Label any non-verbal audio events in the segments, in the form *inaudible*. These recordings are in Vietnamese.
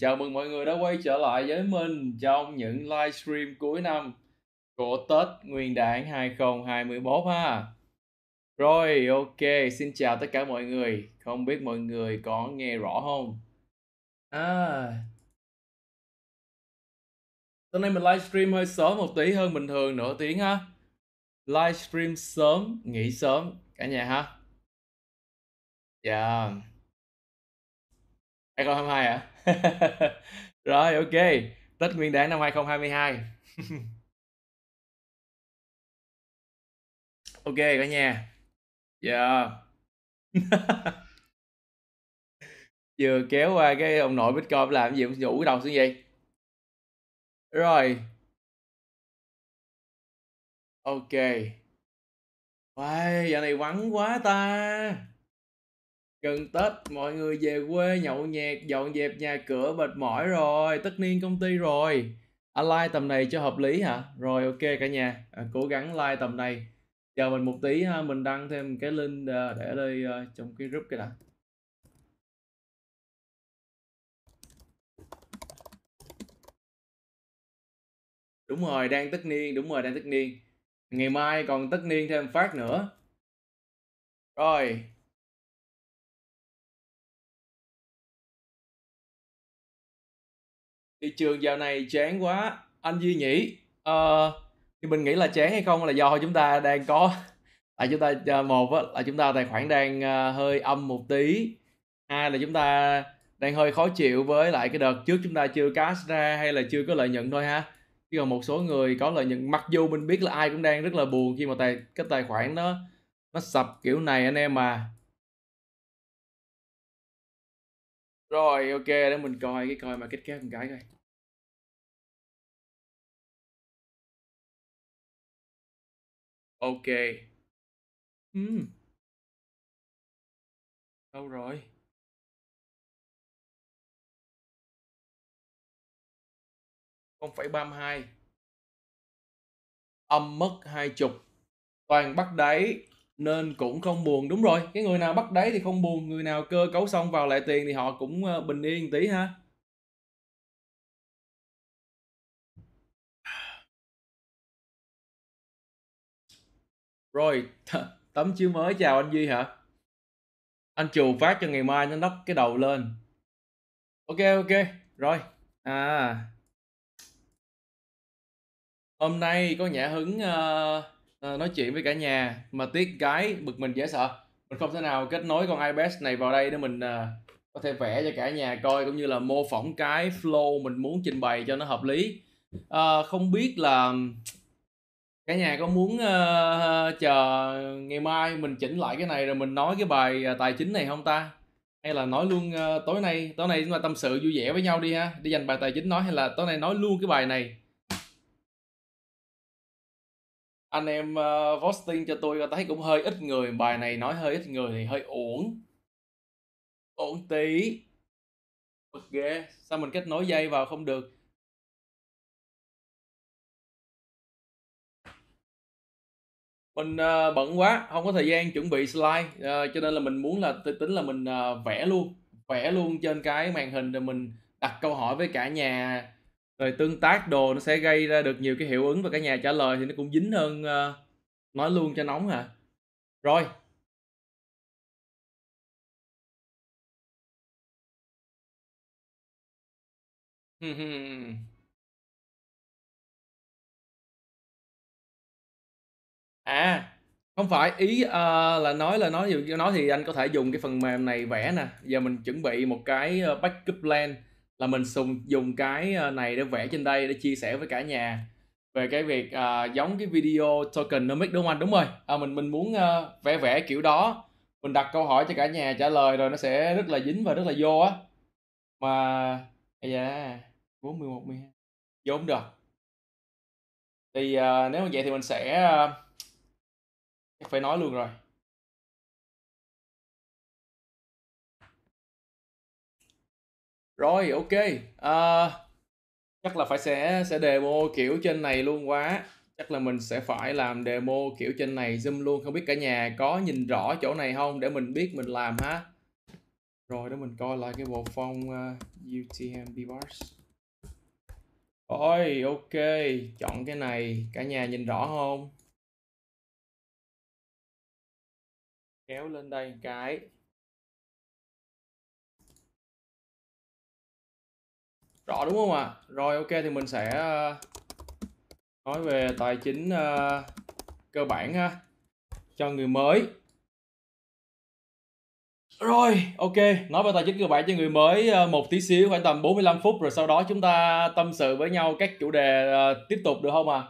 Chào mừng mọi người đã quay trở lại với mình trong những livestream cuối năm của Tết Nguyên đán 2021 ha. Rồi, ok, xin chào tất cả mọi người. Không biết mọi người có nghe rõ không? À. Hôm nay mình livestream hơi sớm một tí hơn bình thường nửa tiếng ha. Livestream sớm, nghỉ sớm cả nhà ha. Dạ. Yeah. 2022 hả? *laughs* Rồi, ok. Tết Nguyên đán năm 2022. *laughs* ok cả nhà. Dạ. *laughs* Vừa kéo qua cái ông nội Bitcoin làm gì cũng nhủ cái đầu xuống vậy. Rồi. Ok. Wow, giờ này vắng quá ta gần Tết mọi người về quê nhậu nhẹt dọn dẹp nhà cửa mệt mỏi rồi tất niên công ty rồi. À, like tầm này cho hợp lý hả? Rồi ok cả nhà. À, cố gắng like tầm này. Chờ mình một tí ha mình đăng thêm cái link để đây uh, trong cái group cái đã. Đúng rồi đang tất niên đúng rồi đang tất niên. Ngày mai còn tất niên thêm phát nữa. Rồi. Thị trường dạo này chán quá anh Duy nhỉ ờ, thì mình nghĩ là chán hay không là do chúng ta đang có là chúng ta ờ, một là chúng ta tài khoản đang uh, hơi âm một tí. Hai là chúng ta đang hơi khó chịu với lại cái đợt trước chúng ta chưa cash ra hay là chưa có lợi nhuận thôi ha. Chứ còn một số người có lợi nhuận mặc dù mình biết là ai cũng đang rất là buồn khi mà tài cái tài khoản nó nó sập kiểu này anh em mà rồi ok để mình coi cái coi mà kết kết một cái coi. Ok. Ừm. Đâu rồi? không phẩy ba hai Âm mất hai chục Toàn bắt đáy nên cũng không buồn. Đúng rồi, cái người nào bắt đáy thì không buồn, người nào cơ cấu xong vào lại tiền thì họ cũng, ờ, bình yên tí ha. Rồi, tấm chiếu mới chào anh Duy hả? Anh chù phát cho ngày mai nó nắp cái đầu lên. Ok ok, rồi. À. Hôm nay có Nhã Hứng uh, uh, nói chuyện với cả nhà mà tiếc cái bực mình dễ sợ. Mình không thể nào kết nối con iPad này vào đây để mình uh, có thể vẽ cho cả nhà coi cũng như là mô phỏng cái flow mình muốn trình bày cho nó hợp lý. Uh, không biết là Cả nhà có muốn, ơ, chờ ngày mai mình chỉnh lại cái này rồi mình nói cái bài, à, tài chính này không ta? Hay là nói luôn, ơ, tối nay tối nay chúng ta tâm sự vui vẻ với nhau đi ha, đi dành bài tài chính nói hay là tối nay nói luôn cái bài này? Anh em, ơ, voting cho tôi thấy cũng hơi ít người, bài này nói hơi ít người thì hơi uổng. Uổng tí. Bực ghê, sao mình kết nối dây vào không được? Mình, uh, bận quá, không có thời gian chuẩn bị slide, uh, cho nên là mình muốn là tính là mình, uh, vẽ luôn, vẽ luôn trên cái màn hình rồi mình đặt câu hỏi với cả nhà, rồi tương tác đồ nó sẽ gây ra được nhiều cái hiệu ứng và cả nhà trả lời thì nó cũng dính hơn, uh, nói luôn cho nóng à. Rồi. À, không phải, ý, ờ, là nói là nói dụ nói thì anh có thể dùng cái phần mềm này vẽ nè. Giờ mình chuẩn bị một cái, ơ, backup plan là mình sùng dùng cái, ơ, này để vẽ trên đây để chia sẻ với cả nhà về cái việc, à, giống cái video tokenomics, đúng không anh? Đúng rồi, à, mình mình muốn, ơ, vẽ vẽ kiểu đó, mình đặt câu hỏi cho cả nhà trả lời rồi nó sẽ rất là dính và rất là vô á. Mà ây da, 4, 11, 12 vô hông được. Thì, ờ, nếu mà vậy thì mình sẽ, ơ phải nói luôn rồi. Rồi, ok. à, chắc là phải sẽ sẽ demo kiểu trên này luôn quá. Chắc là mình sẽ phải làm demo kiểu trên này zoom luôn, không biết cả nhà có nhìn rõ chỗ này không để mình biết mình làm ha? Rồi để mình coi lại cái bộ phong uh, à, UTMB bars. Rồi, ok, chọn cái này, cả nhà nhìn rõ không? Kéo lên đây cái. Rõ đúng không ạ? À? Rồi ok thì mình sẽ ờ, nói về tài chính ờ, cơ bản ha cho người mới rồi, ok, nói về tài chính cơ bản cho người mới ờ, một tí xíu khoảng tầm 45 phút rồi sau đó chúng ta tâm sự với nhau các chủ đề uh, tiếp tục được không à?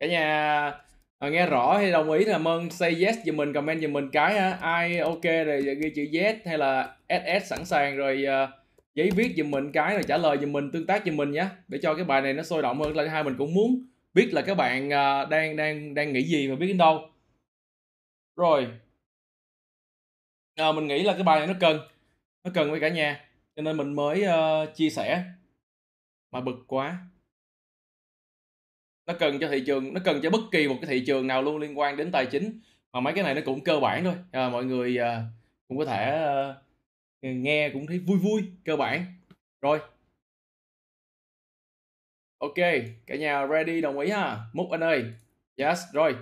Cả nhà À, nghe rõ hay đồng ý là ơn say yes giùm mình comment giùm mình cái ha. Ai ok rồi ghi chữ yes hay là SS sẵn sàng rồi uh, giấy viết giùm mình cái rồi trả lời giùm mình tương tác giùm mình nhé để cho cái bài này nó sôi động hơn là hai mình cũng muốn biết là các bạn uh, đang đang đang nghĩ gì và biết đến đâu. Rồi, à, mình nghĩ là cái bài này nó cần nó cần với cả nhà cho nên mình mới uh, chia sẻ mà bực quá nó cần cho thị trường nó cần cho bất kỳ một cái thị trường nào luôn liên quan đến tài chính. Mà mấy cái này nó cũng cơ bản thôi. À, mọi người à, cũng có thể à, nghe cũng thấy vui vui cơ bản. Rồi. Ok cả nhà ready đồng ý ha? Múc anh ơi. Yes rồi.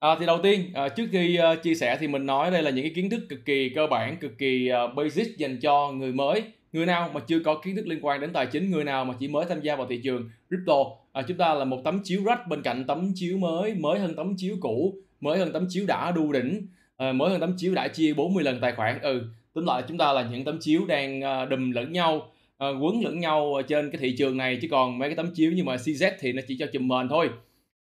À, thì đầu tiên à, trước khi à, chia sẻ thì mình nói đây là những cái kiến thức cực kỳ cơ bản, cực kỳ à, basic dành cho người mới, người nào mà chưa có kiến thức liên quan đến tài chính, người nào mà chỉ mới tham gia vào thị trường crypto. À, chúng ta là một tấm chiếu rách bên cạnh tấm chiếu mới, mới hơn tấm chiếu cũ, mới hơn tấm chiếu đã đu đỉnh, à, mới hơn tấm chiếu đã chia 40 lần tài khoản. Ừ, tính lại chúng ta là những tấm chiếu đang à, đùm lẫn nhau, à, quấn lẫn nhau trên cái thị trường này chứ còn mấy cái tấm chiếu như mà CZ thì nó chỉ cho chùm mền thôi.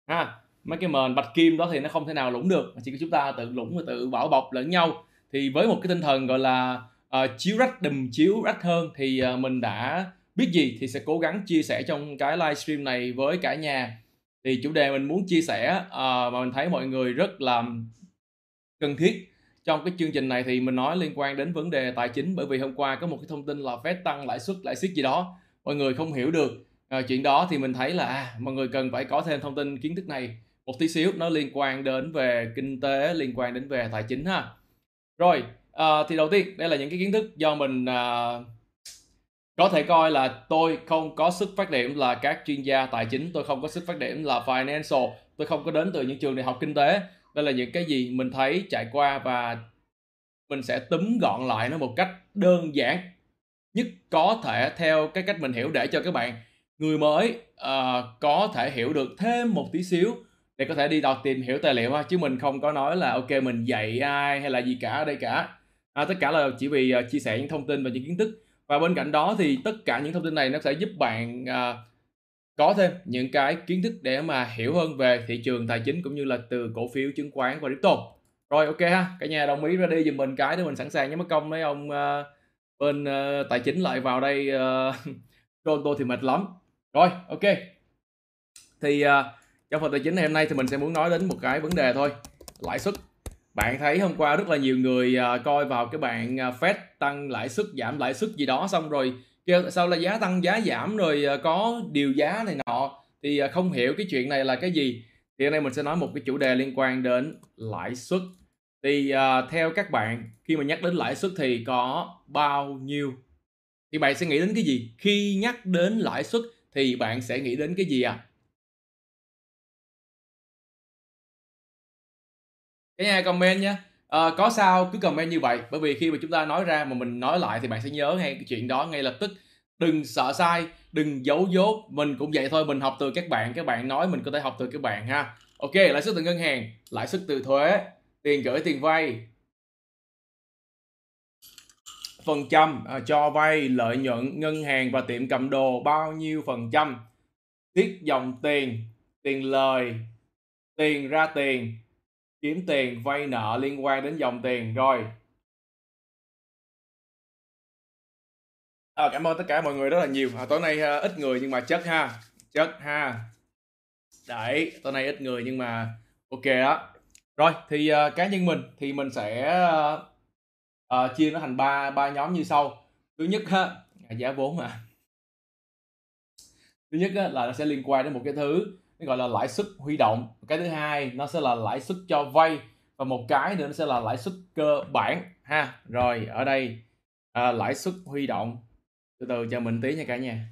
Ha mấy cái mền bạch kim đó thì nó không thể nào lũng được chỉ có chúng ta tự lũng và tự bảo bọc lẫn nhau thì với một cái tinh thần gọi là uh, chiếu rách đùm chiếu rách hơn thì uh, mình đã biết gì thì sẽ cố gắng chia sẻ trong cái livestream này với cả nhà. Thì chủ đề mình muốn chia sẻ uh, mà mình thấy mọi người rất là cần thiết trong cái chương trình này thì mình nói liên quan đến vấn đề tài chính. Bởi vì hôm qua có một cái thông tin là Fed tăng lãi suất lãi suất gì đó mọi người không hiểu được. Uh, chuyện đó thì mình thấy là à, mọi người cần phải có thêm thông tin kiến thức này một tí xíu. Nó liên quan đến về kinh tế liên quan đến về tài chính ha. Rồi Ờ, thì đầu tiên đây là những cái kiến thức do mình uh, có thể coi là tôi không có sức phát điểm là các chuyên gia tài chính tôi không có sức phát điểm là financial tôi không có đến từ những trường đại học kinh tế. Đây là những cái gì mình thấy trải qua và mình sẽ túm gọn lại nó một cách đơn giản nhất có thể theo cái cách mình hiểu để cho các bạn người mới uh, có thể hiểu được thêm một tí xíu để có thể đi đọc tìm hiểu tài liệu ha. Chứ mình không có nói là ok mình dạy ai hay là gì cả ở đây cả à, tất cả là chỉ vì uh, chia sẻ những thông tin và những kiến thức. Và bên cạnh đó thì tất cả những thông tin này nó sẽ giúp bạn uh, có thêm những cái kiến thức để mà hiểu hơn về thị trường tài chính cũng như là từ cổ phiếu chứng khoán và crypto. Rồi ok ha cả nhà đồng ý ra đi giùm mình cái để mình sẵn sàng nhé mất công mấy ông uh, bên uh, tài chính lại vào đây *laughs* uh, tôi thì mệt lắm. Rồi ok. Thì uh, trong phần tài chính ngày hôm nay thì mình sẽ muốn nói đến một cái vấn đề thôi lãi suất bạn thấy hôm qua rất là nhiều người à, coi vào cái bạn à, Fed tăng lãi suất giảm lãi suất gì đó xong rồi kêu sao là giá tăng giá giảm rồi à, có điều giá này nọ. Thì không hiểu cái chuyện này là cái gì. Thì hôm nay mình sẽ nói một cái chủ đề liên quan đến lãi suất. Thì uh, theo các bạn khi mà nhắc đến lãi suất thì có bao nhiêu? Thì bạn sẽ nghĩ đến cái gì? Khi nhắc đến lãi suất thì bạn sẽ nghĩ đến cái gì à cái nhà comment nhé à, ờ, có sao cứ comment như vậy. Bởi vì khi mà chúng ta nói ra mà mình nói lại thì bạn sẽ nhớ ngay cái chuyện đó ngay lập tức. Đừng sợ sai đừng giấu dốt. Mình cũng vậy thôi mình học từ các bạn các bạn nói mình có thể học từ các bạn ha. Ok lãi suất từ ngân hàng lãi suất từ thuế tiền gửi tiền vay. Phần trăm à, cho vay lợi nhuận ngân hàng và tiệm cầm đồ bao nhiêu phần trăm? Tiết dòng tiền tiền lời tiền ra tiền kiếm tiền vay nợ liên quan đến dòng tiền rồi. À, cảm ơn tất cả mọi người rất là nhiều. À, tối nay uh, ít người nhưng mà chất ha chất ha. Đấy tối nay ít người nhưng mà ok đó. Rồi thì uh, cá nhân mình thì mình sẽ uh, uh, chia nó thành ba ba nhóm như sau. Thứ nhất ha giá vốn mà. Thứ nhất á, là nó sẽ liên quan đến một cái thứ nó gọi là lãi suất huy động. Cái thứ hai nó sẽ là lãi suất cho vay. Và một cái nữa nó sẽ là lãi suất cơ bản ha. Rồi ở đây à, lãi suất huy động. Từ từ cho mình tí nha cả nhà.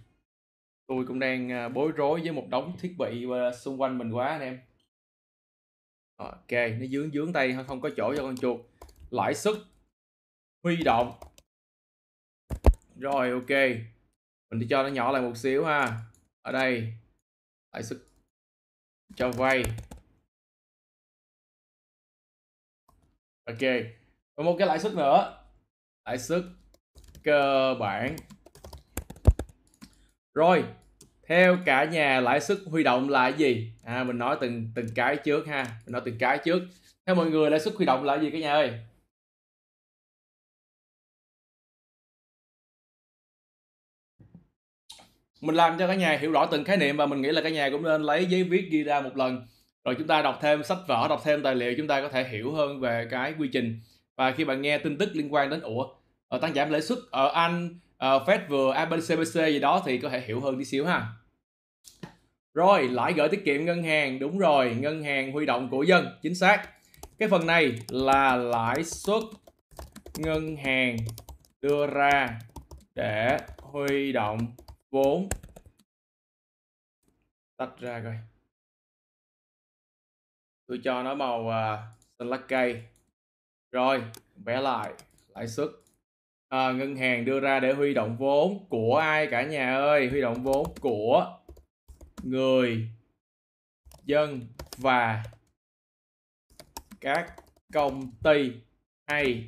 Tôi cũng đang à, bối rối với một đống thiết bị xung quanh mình quá anh em. Ok nó dướng dướng tay không có chỗ cho con chuột. Lãi suất huy động. Rồi ok. Mình đi cho nó nhỏ lại một xíu ha. Ở đây lãi suất cho vay. Ok. Và một cái lãi suất nữa. Lãi suất cơ bản. Rồi, theo cả nhà, lãi suất huy động là gì? À mình nói từng từng cái trước ha. Mình nói từng cái trước. Theo mọi người, lãi suất huy động là gì cả nhà ơi? Mình làm cho cả nhà hiểu rõ từng khái niệm và mình nghĩ là cả nhà cũng nên lấy giấy viết ghi ra một lần. Rồi chúng ta đọc thêm sách vở, đọc thêm tài liệu, chúng ta có thể hiểu hơn về cái quy trình. Và khi bạn nghe tin tức liên quan đến, ủa ờ, ở tăng giảm lãi suất ở ờ, Anh ở Fed vừa ABCBC gì đó thì có thể hiểu hơn tí xíu ha. Rồi, lãi gửi tiết kiệm ngân hàng. Đúng rồi, ngân hàng huy động của dân. Chính xác. Cái phần này là lãi suất ngân hàng đưa ra để huy động vốn tách ra coi. Tôi cho nó màu uh, xanh lá cây. Rồi vẽ lại lãi suất. À, ngân hàng đưa ra để huy động vốn của ai cả nhà ơi? Huy động vốn của người dân và các công ty hay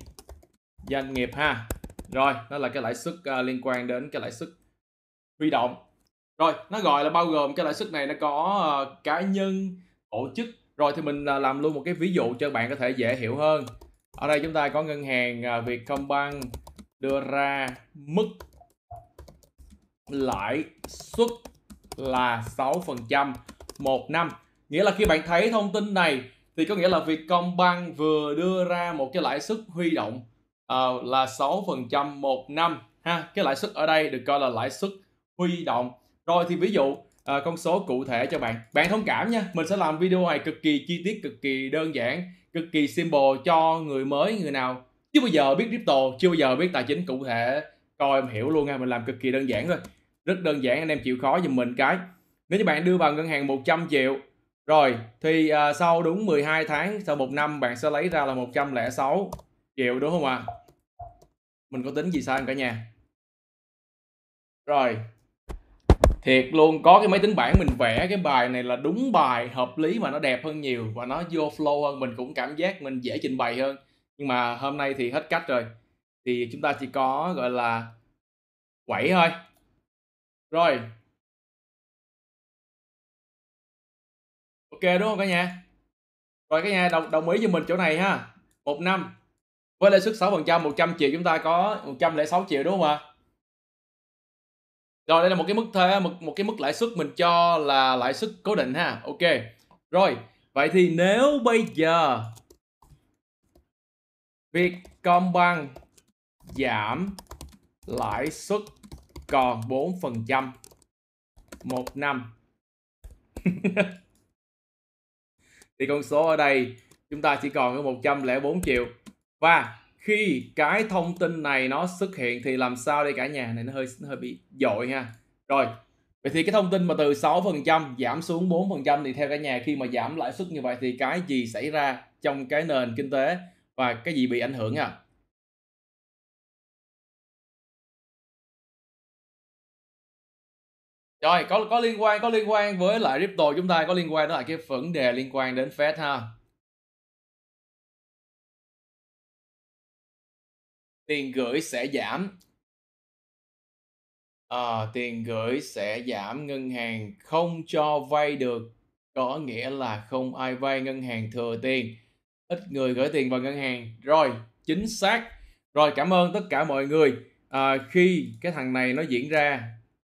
doanh nghiệp ha. Rồi đó là cái lãi suất uh, liên quan đến cái lãi suất huy động. Rồi nó gọi là bao gồm cái lãi suất này nó có uh, cá nhân tổ chức. Rồi thì mình uh, làm luôn một cái ví dụ cho bạn có thể dễ hiểu hơn. Ở đây chúng ta có ngân hàng uh, Vietcombank đưa ra mức lãi suất là 6% một năm. Nghĩa là khi bạn thấy thông tin này thì có nghĩa là Vietcombank vừa đưa ra một cái lãi suất huy động uh, là 6% một năm ha. Cái lãi suất ở đây được coi là lãi suất huy động. Rồi thì ví dụ à, con số cụ thể cho bạn. Bạn thông cảm nha mình sẽ làm video này cực kỳ chi tiết cực kỳ đơn giản cực kỳ simple cho người mới người nào chưa bao giờ biết crypto chưa bao giờ biết tài chính cụ thể. Coi em hiểu luôn nha mình làm cực kỳ đơn giản thôi. Rất đơn giản anh em chịu khó giùm mình cái. Nếu như bạn đưa vào ngân hàng 100 triệu rồi thì à, sau đúng 12 tháng sau một năm bạn sẽ lấy ra là 106 triệu đúng không ạ? À? mình có tính gì sai không cả nhà? Rồi thiệt luôn có cái máy tính bảng mình vẽ cái bài này là đúng bài hợp lý mà nó đẹp hơn nhiều và nó vô flow hơn mình cũng cảm giác mình dễ trình bày hơn. Nhưng mà hôm nay thì hết cách rồi thì chúng ta chỉ có gọi là quẩy thôi. Rồi. Ok đúng không cả nhà? Rồi cả nhà đồng, đồng ý với mình chỗ này ha. Một năm với lãi suất 6% 100 triệu chúng ta có 106 triệu đúng không ạ? Rồi đây là một cái mức thuế một, một cái mức lãi suất mình cho là lãi suất cố định ha. Ok. Rồi vậy thì nếu bây giờ Vietcombank giảm lãi suất còn 4% một năm *laughs* thì con số ở đây chúng ta chỉ còn có 104 triệu. Và khi cái thông tin này nó xuất hiện thì làm sao đây cả nhà này nó hơi nó hơi bị dội ha? Rồi, vậy thì cái thông tin mà từ 6% giảm xuống 4% thì theo cả nhà khi mà giảm lãi suất như vậy thì cái gì xảy ra trong cái nền kinh tế và cái gì bị ảnh hưởng à rồi, có có liên quan, có liên quan với lại crypto chúng ta, có liên quan đến lại cái vấn đề liên quan đến Fed ha? Tiền gửi sẽ giảm. À, tiền gửi sẽ giảm ngân hàng không cho vay được có nghĩa là không ai vay ngân hàng thừa tiền. Ít người gửi tiền vào ngân hàng. Rồi chính xác. Rồi cảm ơn tất cả mọi người. À, khi cái thằng này nó diễn ra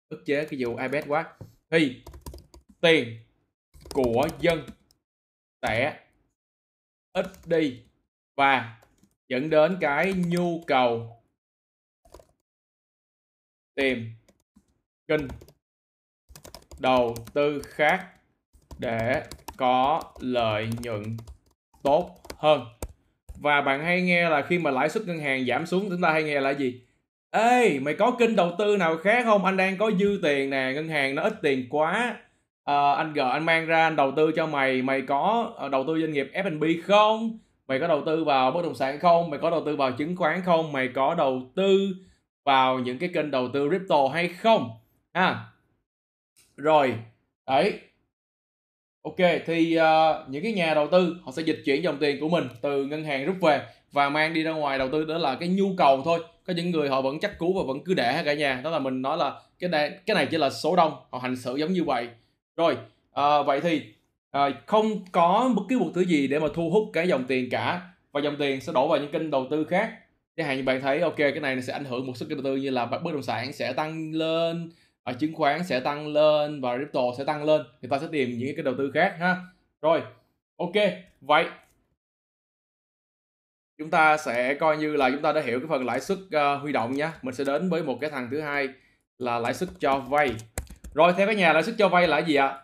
ức chế cái vụ ipad quá. Thì tiền của dân sẽ ít đi và dẫn đến cái nhu cầu tìm kinh đầu tư khác để có lợi nhuận tốt hơn và bạn hay nghe là khi mà lãi suất ngân hàng giảm xuống chúng ta hay nghe là gì Ê, mày có kênh đầu tư nào khác không? Anh đang có dư tiền nè, ngân hàng nó ít tiền quá. à, anh gờ anh mang ra anh đầu tư cho mày, mày có ờ, đầu tư doanh nghiệp F&B không? Mày có đầu tư vào bất động sản không? Mày có đầu tư vào chứng khoán không? Mày có đầu tư vào những cái kênh đầu tư crypto hay không? Ha. Rồi, đấy. Ok, thì uh, những cái nhà đầu tư họ sẽ dịch chuyển dòng tiền của mình từ ngân hàng rút về và mang đi ra ngoài đầu tư đó là cái nhu cầu thôi có những người họ vẫn chắc cú và vẫn cứ để cả nhà đó là mình nói là cái này cái này chỉ là số đông họ hành xử giống như vậy rồi à, vậy thì à, không có bất cứ một thứ gì để mà thu hút cái dòng tiền cả. Và dòng tiền sẽ đổ vào những kênh đầu tư khác. Chẳng hạn như bạn thấy ok cái này sẽ ảnh hưởng một số kênh đầu tư như là bất động sản sẽ tăng lên ở chứng khoán sẽ tăng lên và crypto sẽ tăng lên. Người ta sẽ tìm những cái đầu tư khác ha. Rồi ok vậy chúng ta sẽ coi như là chúng ta đã hiểu cái phần lãi suất uh, huy động nhé mình sẽ đến với một cái thằng thứ hai là lãi suất cho vay. Rồi theo cái nhà lãi suất cho vay là gì ạ?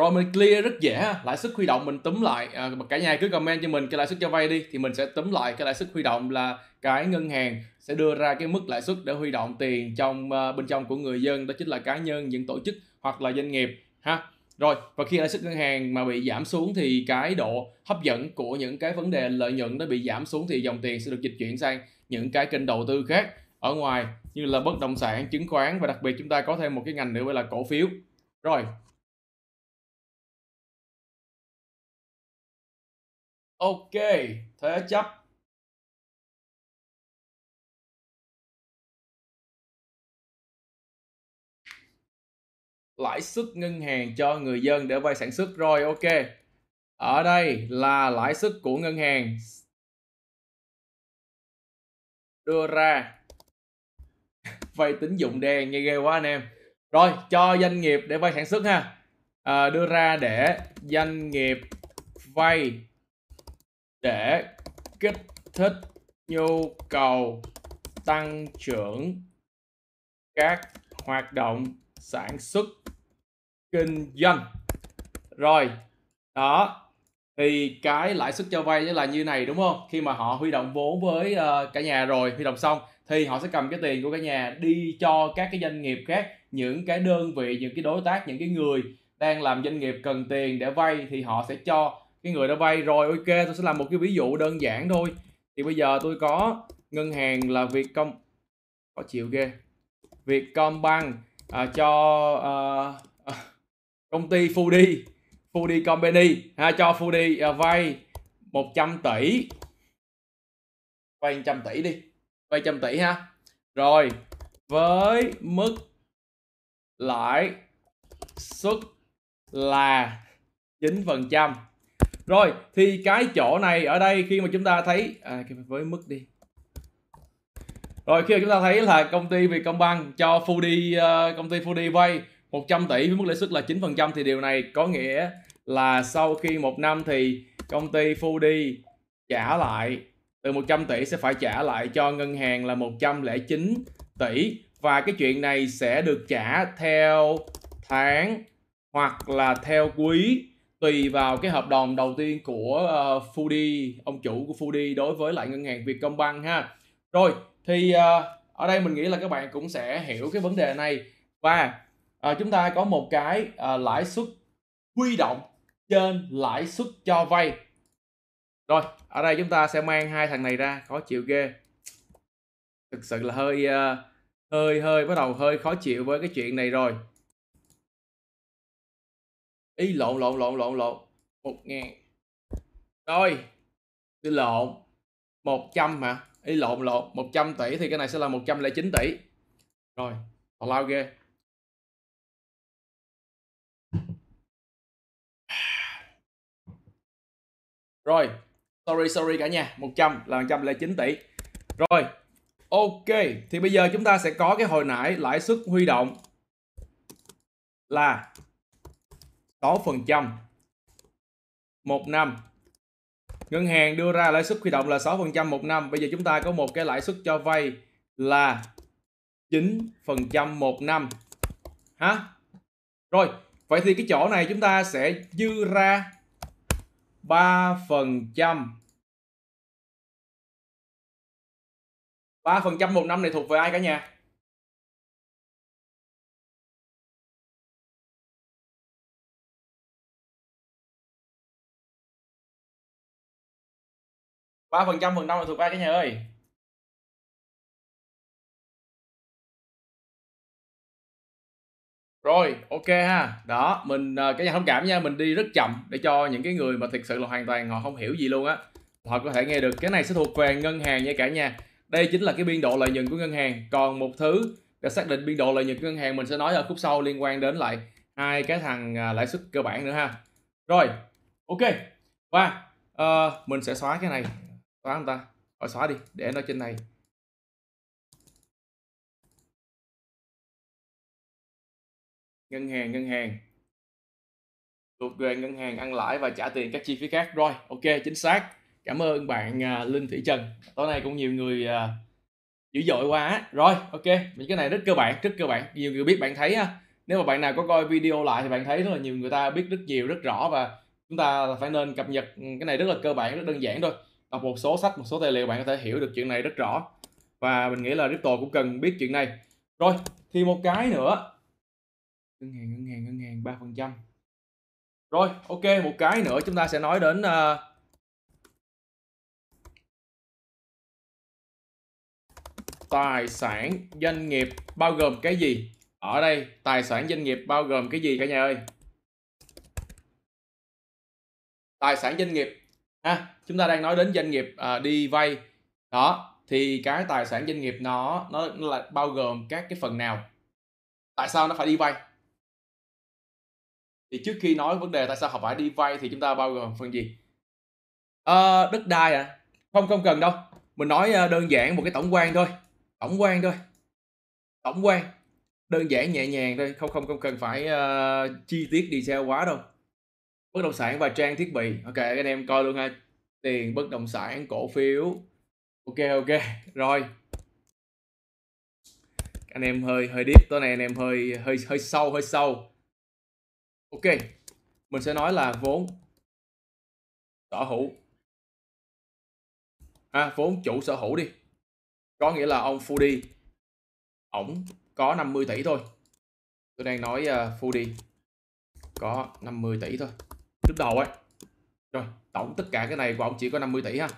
Rồi mình clear rất dễ lãi suất huy động mình túm lại à, cả nhà cứ comment cho mình cái lãi suất cho vay đi thì mình sẽ túm lại cái lãi suất huy động là cái ngân hàng sẽ đưa ra cái mức lãi suất để huy động tiền trong uh, bên trong của người dân đó chính là cá nhân những tổ chức hoặc là doanh nghiệp ha rồi và khi lãi suất ngân hàng mà bị giảm xuống thì cái độ hấp dẫn của những cái vấn đề lợi nhuận nó bị giảm xuống thì dòng tiền sẽ được dịch chuyển sang những cái kênh đầu tư khác ở ngoài như là bất động sản, chứng khoán và đặc biệt chúng ta có thêm một cái ngành nữa gọi là cổ phiếu. Rồi. Ok, thế chấp. Lãi suất ngân hàng cho người dân để vay sản xuất rồi ok. Ở đây là lãi suất của ngân hàng. Đưa ra. *laughs* Vay tín dụng đen nghe ghê quá anh em. Rồi cho doanh nghiệp để vay sản xuất ha. À, đưa ra để doanh nghiệp vay để kích thích nhu cầu tăng trưởng các hoạt động sản xuất kinh doanh. Rồi đó thì cái lãi suất cho vay là như này đúng không? Khi mà họ huy động vốn với uh, cả nhà rồi huy động xong thì họ sẽ cầm cái tiền của cả nhà đi cho các cái doanh nghiệp khác những cái đơn vị những cái đối tác những cái người đang làm doanh nghiệp cần tiền để vay thì họ sẽ cho cái người đã vay rồi ok tôi sẽ làm một cái ví dụ đơn giản thôi. Thì bây giờ tôi có ngân hàng là Việt Công có chịu ghê. Vietcombank à, cho à, à, công ty Foodie Foodie Company ha, cho Foodie à, vay 100 tỷ. Vay 100 tỷ đi vay 100 tỷ ha. Rồi với mức lãi suất là 9% rồi thì cái chỗ này ở đây khi mà chúng ta thấy à, với mức đi. Rồi khi mà chúng ta thấy là công ty Vietcombank cho Fudi uh, ờ, công ty Fudi vay 100 tỷ với mức lãi suất là 9% thì điều này có nghĩa là sau khi một năm thì công ty Fudi trả lại từ 100 tỷ sẽ phải trả lại cho ngân hàng là 109 tỷ. Và cái chuyện này sẽ được trả theo tháng hoặc là theo quý tùy vào cái hợp đồng đầu tiên của ờ, uh, Fudi ông chủ của Fudi đối với lại ngân hàng Vietcombank ha. Rồi thì uh, ở đây mình nghĩ là các bạn cũng sẽ hiểu cái vấn đề này. Và uh, chúng ta có một cái uh, lãi suất huy động trên lãi suất cho vay. Rồi ở đây chúng ta sẽ mang hai thằng này ra khó chịu ghê. Thực sự là hơi uh, hơi hơi bắt đầu hơi khó chịu với cái chuyện này rồi ý lộn lộn lộn lộn lộn. Một ngàn. Rồi, đi lộn. Một trăm hả? Ý lộn lộn. 100 tỷ thì cái này sẽ là 109 tỷ. Rồi, tào lao ghê. Rồi, sorry sorry cả nhà. 100 là 109 tỷ. Rồi, ok. Thì bây giờ chúng ta sẽ có cái hồi nãy lãi suất huy động là có phần trăm. Một năm. Ngân hàng đưa ra lãi suất huy động là 6% một năm. Bây giờ chúng ta có một cái lãi suất cho vay là 9% một năm. Hả? Rồi, vậy thì cái chỗ này chúng ta sẽ dư ra 3% 3% một năm này thuộc về ai cả nhà? Ba phần trăm phần trăm là thuộc ai cả nhà ơi Rồi, ok ha. Đó, mình ờ, cái nhà thông cảm nha, mình đi rất chậm để cho những cái người mà thực sự là hoàn toàn họ không hiểu gì luôn á, họ có thể nghe được. Cái này sẽ thuộc về ngân hàng nha cả nhà. Đây chính là cái biên độ lợi nhuận của ngân hàng. Còn một thứ để xác định biên độ lợi nhuận của ngân hàng mình sẽ nói ở khúc sau liên quan đến lại hai cái thằng à, lãi suất cơ bản nữa ha. Rồi, ok. Và uh, mình sẽ xóa cái này, xóa không ta? rồi xóa đi, để nó trên này. ngân hàng ngân hàng. Thuộc về ngân hàng ăn lãi và trả tiền các chi phí khác. Rồi ok chính xác. Cảm ơn bạn à, linh thủy trần. Tối nay cũng nhiều người à, dữ dội quá. Rồi ok những cái này rất cơ bản rất cơ bản. Nhiều người biết bạn thấy ha. Nếu mà bạn nào có coi video lại thì bạn thấy rất là nhiều người ta biết rất nhiều rất rõ và chúng ta phải nên cập nhật ừ, cái này rất là cơ bản rất đơn giản thôi đọc một số sách một số tài liệu bạn có thể hiểu được chuyện này rất rõ. Và mình nghĩ là crypto cũng cần biết chuyện này. Rồi thì một cái nữa. Ngân hàng ngân hàng ngân hàng ba phần trăm. Rồi ok một cái nữa chúng ta sẽ nói đến uh, tài sản doanh nghiệp bao gồm cái gì? Ở đây tài sản doanh nghiệp bao gồm cái gì cả nhà ơi? Tài sản doanh nghiệp ha chúng ta đang nói đến doanh nghiệp uh, đi vay. Đó thì cái tài sản doanh nghiệp nó nó là bao gồm các cái phần nào? Tại sao nó phải đi vay? Thì trước khi nói vấn đề tại sao họ phải đi vay thì chúng ta bao gồm phần gì? À, đất đai à không không cần đâu. Mình nói à, đơn giản một cái tổng quan thôi. Tổng quan thôi. Tổng quan. Đơn giản nhẹ nhàng thôi. Không không không cần phải uh, chi tiết đi detail quá đâu bất động sản và trang thiết bị. Ok anh em coi luôn ha. Tiền bất động sản cổ phiếu. Ok ok. Rồi. Anh em hơi hơi deep. Tối nay anh em hơi hơi hơi sâu hơi sâu. Ok. Mình sẽ nói là vốn. Sở hữu. À, vốn chủ sở hữu đi. Có nghĩa là ông Fudi. Ổng có 50 tỷ thôi. Tôi đang nói uh, Fudi. Có 50 tỷ thôi lúc đầu ấy. Rồi tổng tất cả cái này của ông chỉ có 50 tỷ ha.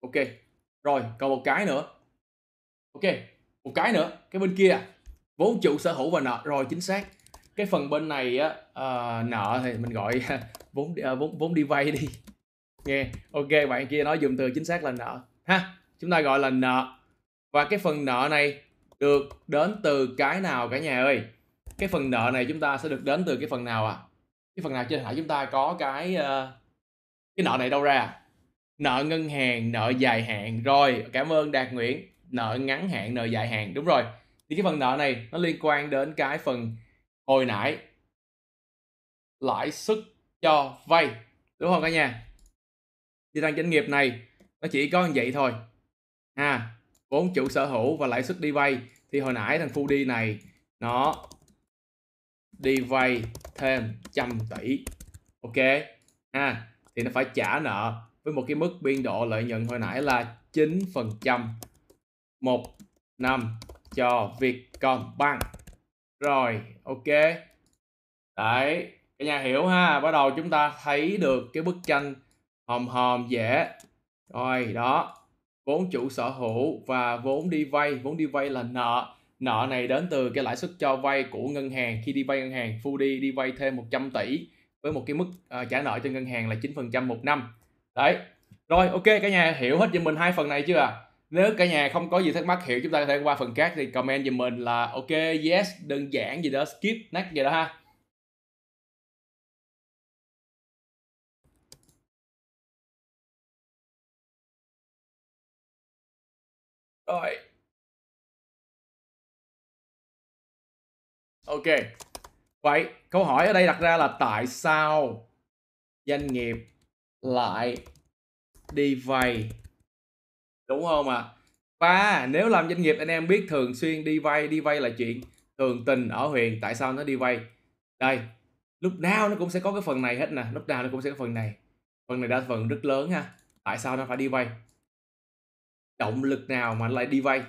Ok rồi còn một cái nữa. Ok một cái nữa cái bên kia. Vốn chủ sở hữu và nợ rồi chính xác. Cái phần bên này á uh, nợ thì mình gọi *laughs* vốn uh, vốn vốn đi vay đi. Nghe ok bạn kia nói dùng từ chính xác là nợ. Ha chúng ta gọi là nợ. Và cái phần nợ này được đến từ cái nào cả nhà ơi? Cái phần nợ này chúng ta sẽ được đến từ cái phần nào à cái phần nào trên hải chúng ta có cái ờ, cái nợ này đâu ra? Nợ ngân hàng, nợ dài hạn, rồi, cảm ơn đạt nguyễn. Nợ ngắn hạn, nợ dài hạn, đúng rồi. Thì cái phần nợ này nó liên quan đến cái phần hồi nãy. Lãi suất cho vay, đúng không cả nhà? Thì thằng doanh nghiệp này nó chỉ có như vậy thôi. Ha, vốn chủ sở hữu và lãi suất đi vay. Thì hồi nãy thằng phu đi này, nó đi vay thêm trăm tỷ. Ok. Ha, thì nó phải trả nợ với một cái mức biên độ lợi nhuận hồi nãy là 9% một năm cho Vietcombank. Rồi, ok. Đấy, cả nhà hiểu ha? Bắt đầu chúng ta thấy được cái bức tranh hòm hòm dễ. Rồi, đó. Vốn chủ sở hữu và vốn đi vay. Vốn đi vay là nợ nợ này đến từ cái lãi suất cho vay của ngân hàng. Khi đi vay ngân hàng Fuji đi vay thêm 100 tỷ với một cái mức uh, trả nợ cho ngân hàng là 9% một năm. Đấy. Rồi ok cả nhà hiểu hết cho mình hai phần này chưa à nếu cả nhà không có gì thắc mắc hiểu chúng ta có thể qua phần khác thì comment giùm mình là ok yes đơn giản gì đó skip next gì đó ha. Rồi ok. Vậy, câu hỏi ở đây đặt ra là tại sao doanh nghiệp lại đi vay? Đúng không ạ? À? và nếu làm doanh nghiệp, anh em biết thường xuyên đi vay đi vay là chuyện thường tình ở huyện, tại sao nó đi vay? Đây, lúc nào nó cũng sẽ có cái phần này hết nè, lúc nào nó cũng sẽ có phần này. Phần này đa phần rất lớn ha, tại sao nó phải đi vay? Động lực nào mà lại đi vay?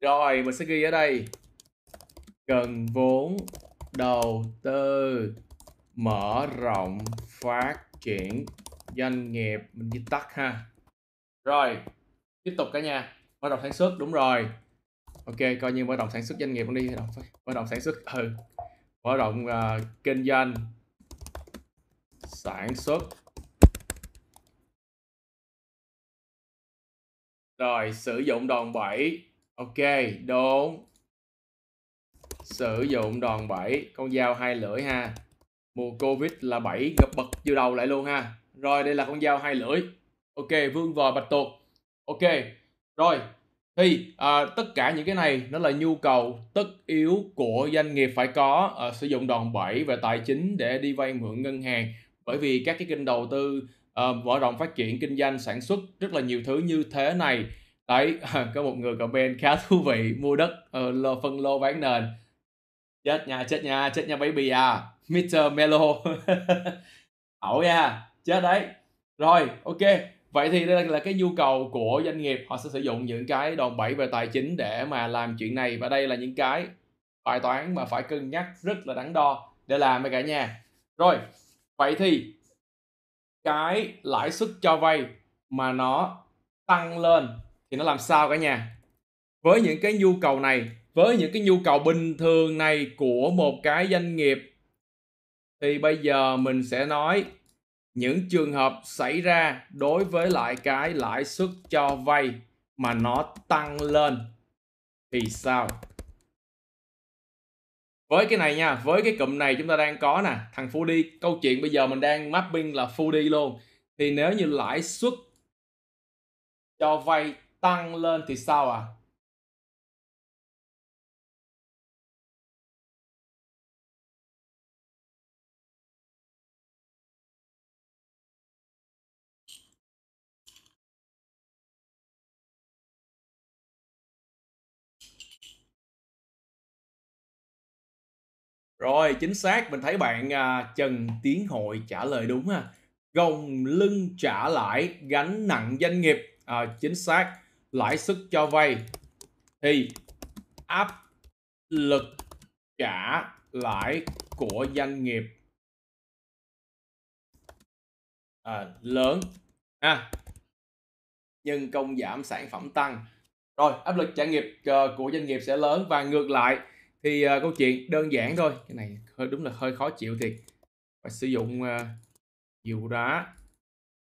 Rồi mình sẽ ghi ở đây. Cần vốn đầu tư mở rộng phát triển doanh nghiệp. Mình viết tắt ha. Rồi tiếp tục cả nhà. Mở rộng sản xuất đúng rồi. Ok coi như mở rộng sản xuất doanh nghiệp đi. Mở rộng sản xuất ừ. Mở rộng uh, kinh doanh. Sản xuất. Rồi sử dụng đòn bẩy ok đúng. Sử dụng đòn bẩy con dao hai lưỡi ha. Mùa covid là bảy gặp bật vô đầu lại luôn ha. Rồi đây là con dao hai lưỡi. Ok vương vò bạch tuộc. Ok rồi. Thì à, tất cả những cái này nó là nhu cầu tất yếu của doanh nghiệp phải có à, sử dụng đòn bẩy về tài chính để đi vay mượn ngân hàng. Bởi vì các cái kênh đầu tư à, mở rộng phát triển kinh doanh sản xuất rất là nhiều thứ như thế này đấy *laughs* có một người comment khá thú vị mua đất ờ, uh, lô phân lô bán nền. Chết nha chết nha chết nha baby à Mr. Melo. *laughs* Ẩu nha chết đấy. Rồi ok vậy thì đây là cái nhu cầu của doanh nghiệp họ sẽ sử dụng những cái đòn bẩy về tài chính để mà làm chuyện này và đây là những cái bài toán mà phải cân nhắc rất là đắn đo để làm với cả nhà. Rồi vậy thì cái lãi suất cho vay mà nó tăng lên thì nó làm sao cả nhà? Với những cái nhu cầu này, với những cái nhu cầu bình thường này của một cái doanh nghiệp, thì bây giờ mình sẽ nói những trường hợp xảy ra đối với lại cái lãi suất cho vay mà nó tăng lên thì sao? Với cái này nha, với cái cụm này chúng ta đang có nè, thằng full đi câu chuyện bây giờ mình đang mapping là full đi luôn. Thì nếu như lãi suất cho vay tăng lên thì sao à Rồi, chính xác, mình thấy bạn à, Trần Tiến Hội trả lời đúng ha. Gồng lưng trả lãi gánh nặng doanh nghiệp. À, chính xác, lãi suất cho vay thì áp lực trả lãi của doanh nghiệp à, lớn. À, nhân công giảm sản phẩm tăng. Rồi áp lực trả nghiệp uh, của doanh nghiệp sẽ lớn và ngược lại. Thì uh, câu chuyện đơn giản thôi. Cái này hơi đúng là hơi khó chịu thiệt. Phải sử dụng uh, nhiều đá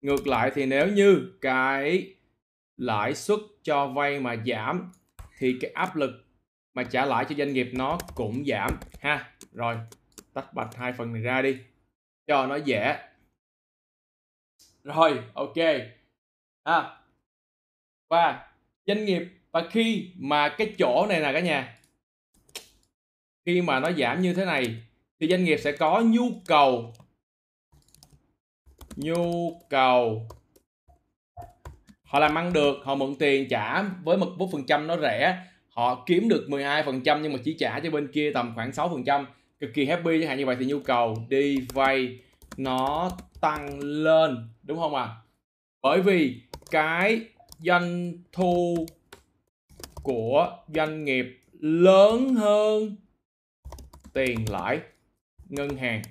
ngược lại thì nếu như cái lãi suất cho vay mà giảm thì cái áp lực mà trả lãi cho doanh nghiệp nó cũng giảm ha. Rồi tách bạch hai phần này ra đi cho nó dễ. Rồi ok ha. Và doanh nghiệp và khi mà cái chỗ này nè cả nhà khi mà nó giảm như thế này thì doanh nghiệp sẽ có nhu cầu nhu cầu họ làm ăn được, họ mượn tiền trả, với một bốn phần trăm nó rẻ, họ kiếm được 12 phần trăm nhưng mà chỉ trả cho bên kia tầm khoảng 6 phần trăm. Cực kỳ happy, chẳng hạn như vậy thì nhu cầu đi vay nó tăng lên, đúng không ạ? À? bởi vì cái doanh thu của doanh nghiệp lớn hơn tiền lãi ngân hàng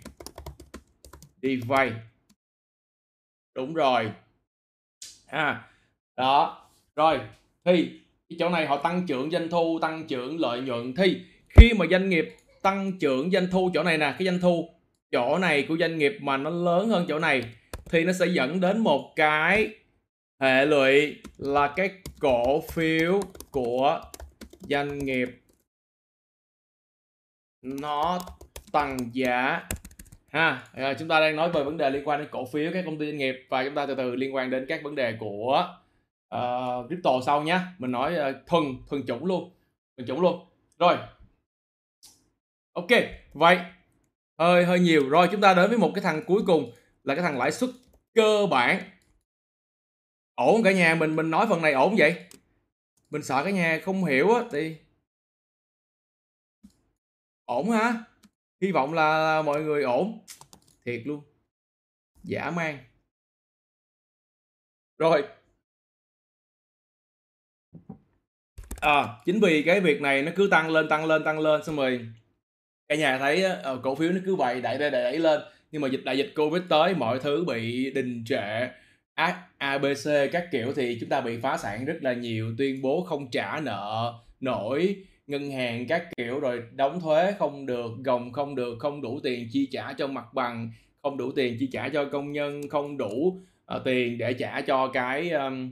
đi vay. Đúng rồi. Ha đó. Rồi thì cái chỗ này họ tăng trưởng doanh thu tăng trưởng lợi nhuận. Thì khi mà doanh nghiệp tăng trưởng doanh thu chỗ này nè cái doanh thu chỗ này của doanh nghiệp mà nó lớn hơn chỗ này thì nó sẽ dẫn đến một cái hệ lụy là cái cổ phiếu của doanh nghiệp nó tăng giá. Ha à, chúng ta đang nói về vấn đề liên quan đến cổ phiếu các công ty doanh nghiệp và chúng ta từ từ liên quan đến các vấn đề của uh, crypto sau nhé mình nói uh, thuần thuần chủng luôn thuần chủng luôn. Rồi. Ok vậy. Hơi hơi nhiều. Rồi chúng ta đến với một cái thằng cuối cùng là cái thằng lãi suất cơ bản. Ổn cả nhà mình mình nói phần này ổn vậy? Mình sợ cả nhà không hiểu á thì ổn hả? Hy vọng là mọi người ổn. Thiệt luôn. Dã man rồi à, chính vì cái việc này nó cứ tăng lên tăng lên tăng lên xong rồi cả nhà thấy uh, cổ phiếu nó cứ vậy đẩy đẩy đẩy lên. Nhưng mà dịch đại dịch covid tới mọi thứ bị đình trệ abc các kiểu thì chúng ta bị phá sản rất là nhiều tuyên bố không trả nợ nổi ngân hàng các kiểu rồi đóng thuế không được gồng không được không đủ tiền chi trả cho mặt bằng không đủ tiền chi trả cho công nhân không đủ uh, tiền để trả cho cái um,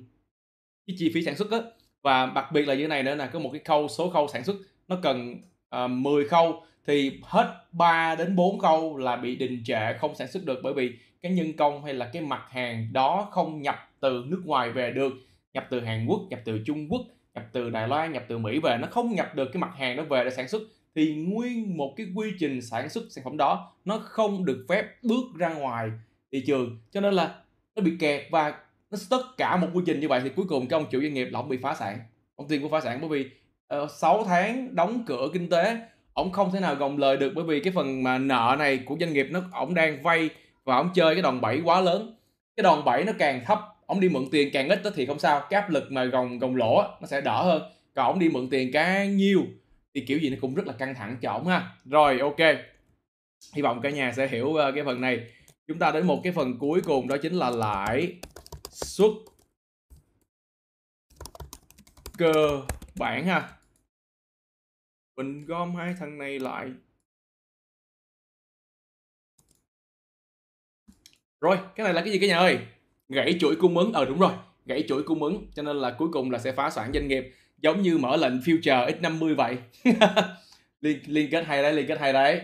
cái chi phí sản xuất á và đặc biệt là như này nữa là có một cái khâu số khâu sản xuất nó cần ờ, uh, 10 khâu thì hết 3 đến 4 khâu là bị đình trệ không sản xuất được bởi vì cái nhân công hay là cái mặt hàng đó không nhập từ nước ngoài về được. Nhập từ Hàn Quốc nhập từ Trung Quốc nhập từ Đài Loan nhập từ Mỹ về nó không nhập được cái mặt hàng đó về để sản xuất. Thì nguyên một cái quy trình sản xuất sản phẩm đó nó không được phép bước ra ngoài thị trường. Cho nên là nó bị kẹt và nó tất cả một quy trình như vậy thì cuối cùng cái ông chủ doanh nghiệp là ông bị phá sản. Ông tiền của phá sản bởi vì ờ, uh, 6 tháng đóng cửa kinh tế ông không thể nào gồng lời được bởi vì cái phần mà nợ này của doanh nghiệp nó ông đang vay và ông chơi cái đòn bẩy quá lớn. Cái đòn bẩy nó càng thấp ông đi mượn tiền càng ít thì không sao cái áp lực mà gồng gồng lỗ nó sẽ đỡ hơn. Còn ông đi mượn tiền càng nhiều thì kiểu gì nó cũng rất là căng thẳng cho ổng ha. Rồi ok. Hy vọng cả nhà sẽ hiểu ờ, cái phần này. Chúng ta đến một cái phần cuối cùng đó chính là lãi xuất cơ bản ha. Mình gom hai thằng này lại. Rồi cái này là cái gì cả nhà ơi? Gãy chuỗi cung ứng ờ đúng rồi gãy chuỗi cung ứng cho nên là cuối cùng là sẽ phá sản doanh nghiệp giống như mở lệnh future x50 vậy. *laughs* Liên liên kết hay đấy liên kết hay đấy.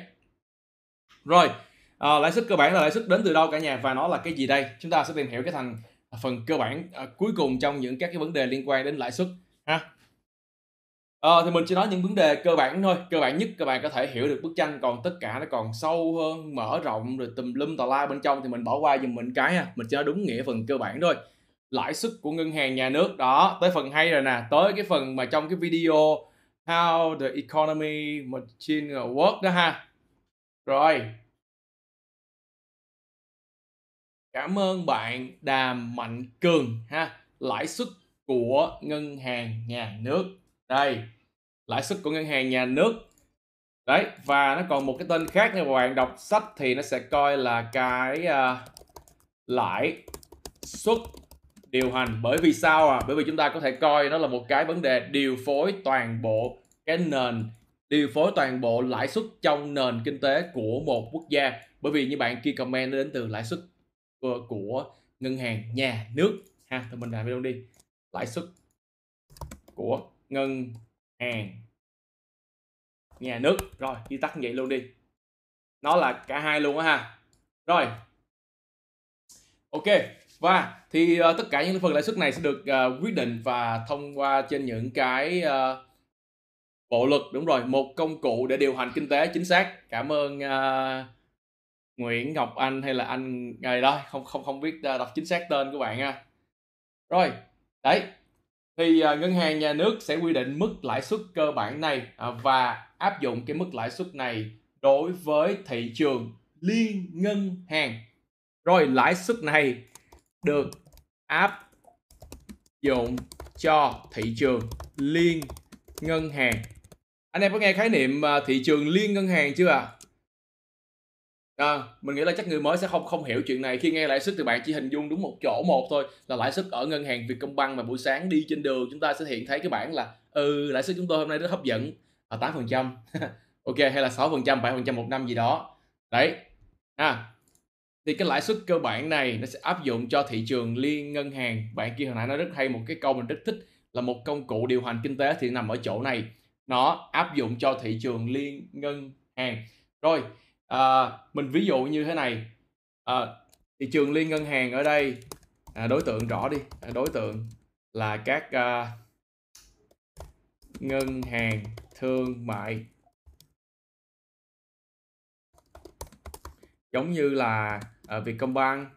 Rồi à, lãi suất cơ bản là lãi suất đến từ đâu cả nhà? Và nó là cái gì đây? Chúng ta sẽ tìm hiểu cái thằng phần cơ bản à, cuối cùng trong những các cái vấn đề liên quan đến lãi suất ha. À, thì mình chỉ nói những vấn đề cơ bản thôi. Cơ bản nhất các bạn có thể hiểu được bức tranh còn tất cả nó còn sâu hơn mở rộng rồi tùm lum tà la bên trong thì mình bỏ qua giùm mình cái ha. Mình chỉ nói đúng nghĩa phần cơ bản thôi. Lãi suất của ngân hàng nhà nước đó tới phần hay rồi nè. Tới cái phần mà trong cái video how the economy machine work đó ha. Rồi cảm ơn bạn đàm mạnh cường ha. Lãi suất của ngân hàng nhà nước. Đây lãi suất của ngân hàng nhà nước. Đấy và nó còn một cái tên khác nếu bạn đọc sách thì nó sẽ coi là cái uh, lãi suất điều hành. Bởi vì sao à? Bởi vì chúng ta có thể coi nó là một cái vấn đề điều phối toàn bộ cái nền điều phối toàn bộ lãi suất trong nền kinh tế của một quốc gia. Bởi vì như bạn kia comment nó đến từ lãi suất của, của ngân hàng nhà nước. Ha thì mình làm video đi. Lãi suất của ngân hàng nhà nước. Rồi đi tắt vậy luôn đi. Nó là cả hai luôn á ha. Rồi. Ok và thì uh, tất cả những phần lãi suất này sẽ được uh, quyết định và thông qua trên những cái uh, bộ luật. Đúng rồi một công cụ để điều hành kinh tế chính xác. Cảm ơn uh, Nguyễn Ngọc Anh hay là anh ngày đó không không không biết à, đọc chính xác tên của bạn nha rồi đấy thì uh, ngân hàng nhà nước sẽ quy định mức lãi suất cơ bản này uh, và áp dụng cái mức lãi suất này đối với thị trường liên ngân hàng. Rồi lãi suất này được áp dụng cho thị trường liên ngân hàng. Anh em có nghe khái niệm uh, thị trường liên ngân hàng chưa ạ? à? À, mình nghĩ là chắc người mới sẽ không không hiểu chuyện này khi nghe lãi suất thì bạn chỉ hình dung đúng một chỗ một thôi là lãi suất ở ngân hàng Vietcombank mà buổi sáng đi trên đường chúng ta sẽ hiện thấy cái bảng là ừ lãi suất chúng tôi hôm nay rất hấp dẫn ở tám phần trăm. *laughs* Ok hay là sáu phần trăm bảy phần trăm một năm gì đó. Đấy. À thì cái lãi suất cơ bản này nó sẽ áp dụng cho thị trường liên ngân hàng. Bạn kia hồi nãy nói rất hay một cái câu mình rất thích là một công cụ điều hành kinh tế thì nằm ở chỗ này. Nó áp dụng cho thị trường liên ngân hàng. Rồi à, mình ví dụ như thế này. À, thị trường liên ngân hàng ở đây à, đối tượng rõ đi. À, đối tượng là các à, ngân hàng thương mại. Giống như là à, Vietcombank.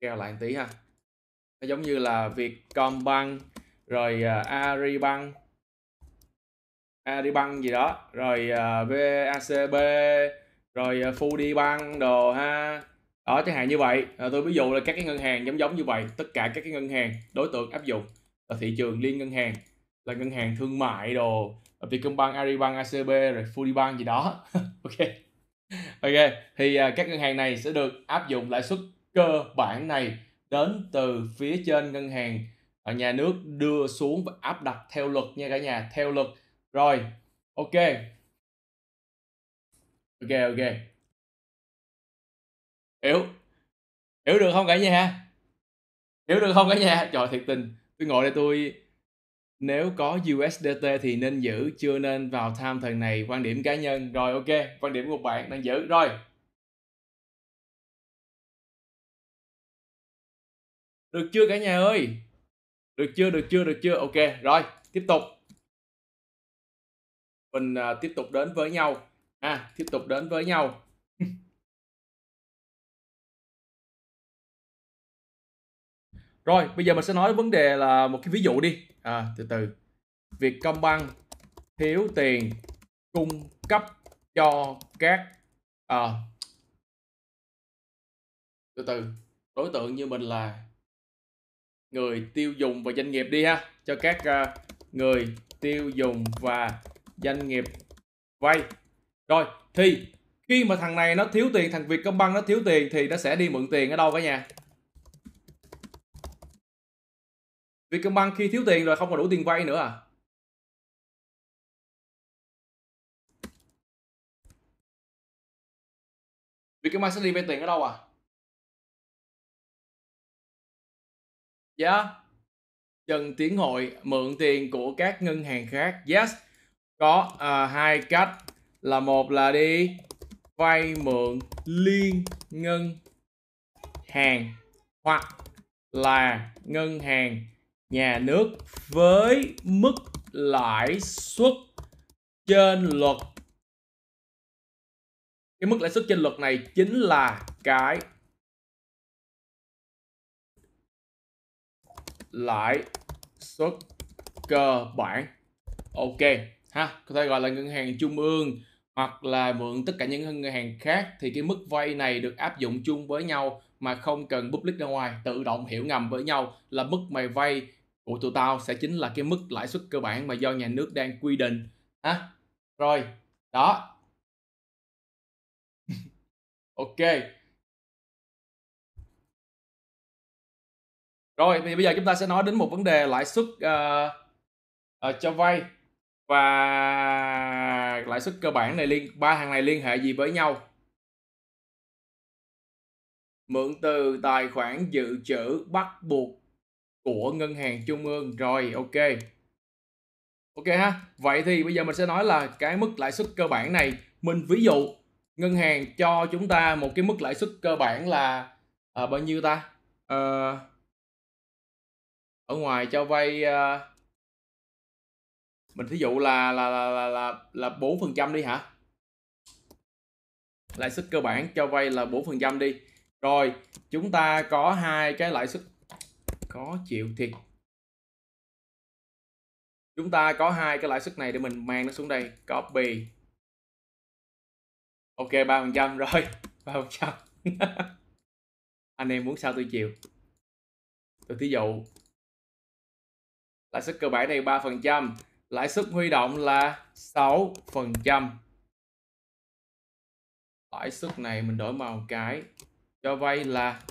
Kêu lại một tí ha. Nó giống như là Vietcombank rồi uh, Aribank. Aribank gì đó rồi ờ, uh, VACB rồi ờ, uh, Fudibank đồ ha. Đó chẳng hạn như vậy. À, tôi ví dụ là các cái ngân hàng giống giống như vậy tất cả các cái ngân hàng đối tượng áp dụng là thị trường liên ngân hàng là ngân hàng thương mại đồ Vietcombank, Aribank, ACB rồi Fudibank gì đó. *laughs* Ok. Ok thì uh, các ngân hàng này sẽ được áp dụng lãi suất cơ bản này đến từ phía trên ngân hàng. Ở nhà nước đưa xuống và áp đặt theo luật nha cả nhà theo luật rồi, ok. Ok ok. Hiểu. Hiểu được không cả nhà? Hiểu được không cả nhà? Trời, thiệt tình. Tôi ngồi đây tôi, nếu có USDT thì nên giữ, chưa nên vào tham thời này. Quan điểm cá nhân. Rồi, ok. Quan điểm của bạn đang giữ. Rồi. Được chưa cả nhà ơi? Được chưa được chưa được chưa? Ok, rồi, tiếp tục mình uh, tiếp tục đến với nhau. À tiếp tục đến với nhau. *laughs* Rồi bây giờ mình sẽ nói vấn đề là một cái ví dụ đi. À, từ từ. Việc công băng thiếu tiền cung cấp cho các à, từ từ. Đối tượng như mình là người tiêu dùng và doanh nghiệp đi ha. Cho các uh, người tiêu dùng và doanh nghiệp vay. Rồi, thì khi mà thằng này nó thiếu tiền, thằng Việt Công Băng nó thiếu tiền thì nó sẽ đi mượn tiền ở đâu cả nhà? Vietcombank khi thiếu tiền rồi không còn đủ tiền vay nữa à? Vietcombank sẽ đi vay tiền ở đâu à? Dạ. Yeah. Trần Tiến Hội mượn tiền của các ngân hàng khác. Yes. Có uh, hai cách. Là một là đi vay mượn liên ngân hàng Hoặc là ngân hàng nhà nước với mức lãi suất trên luật. Cái mức lãi suất trên luật này chính là cái lãi suất cơ bản. Ok ha có thể gọi là ngân hàng trung ương hoặc là mượn tất cả những ngân hàng khác. Thì cái mức vay này được áp dụng chung với nhau mà không cần public ra ngoài tự động hiểu ngầm với nhau là mức mày vay của tụi tao sẽ chính là cái mức lãi suất cơ bản mà do nhà nước đang quy định. Ha rồi đó. *laughs* Ok. Rồi thì bây giờ chúng ta sẽ nói đến một vấn đề lãi suất uh, uh, cho vay và lãi suất cơ bản này liên ba hàng này liên hệ gì với nhau? Mượn từ tài khoản dự trữ bắt buộc của ngân hàng trung ương. Rồi ok. Ok ha. Vậy thì bây giờ mình sẽ nói là cái mức lãi suất cơ bản này. Mình ví dụ ngân hàng cho chúng ta một cái mức lãi suất cơ bản là à, bao nhiêu ta? À, ở ngoài cho vay à, mình thí dụ là là là là là, là 4 phần trăm đi hả? Lãi suất cơ bản cho vay là 4 phần trăm đi. Rồi chúng ta có hai cái lãi suất. Có chịu thiệt. Chúng ta có hai cái lãi suất này để mình mang nó xuống đây. Copy. Ok ba phần trăm. *laughs* Rồi ba phần trăm. *laughs* Anh em muốn sao tôi chịu? Tôi thí dụ lãi suất cơ bản này ba phần trăm lãi suất huy động là 6 phần trăm lãi suất này mình đổi màu cái cho vay là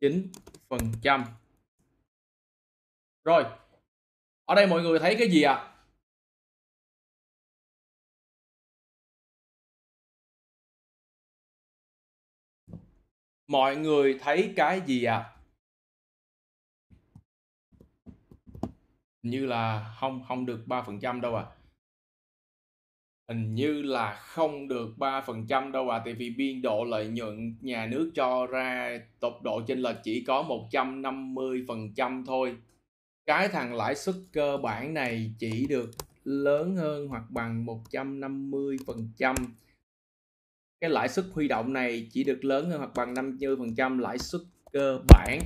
9 phần trăm rồi, ở đây mọi người thấy cái gì ạ? À? Mọi người thấy cái gì ạ? À? Như là không không được 3% đâu à. Hình như là không được 3% đâu à Tại vì biên độ lợi nhuận nhà nước cho ra tốc độ trên lệch chỉ có 150% thôi. Cái thằng lãi suất cơ bản này chỉ được lớn hơn hoặc bằng 150% cái lãi suất huy động này chỉ được lớn hơn hoặc bằng 50% lãi suất cơ bản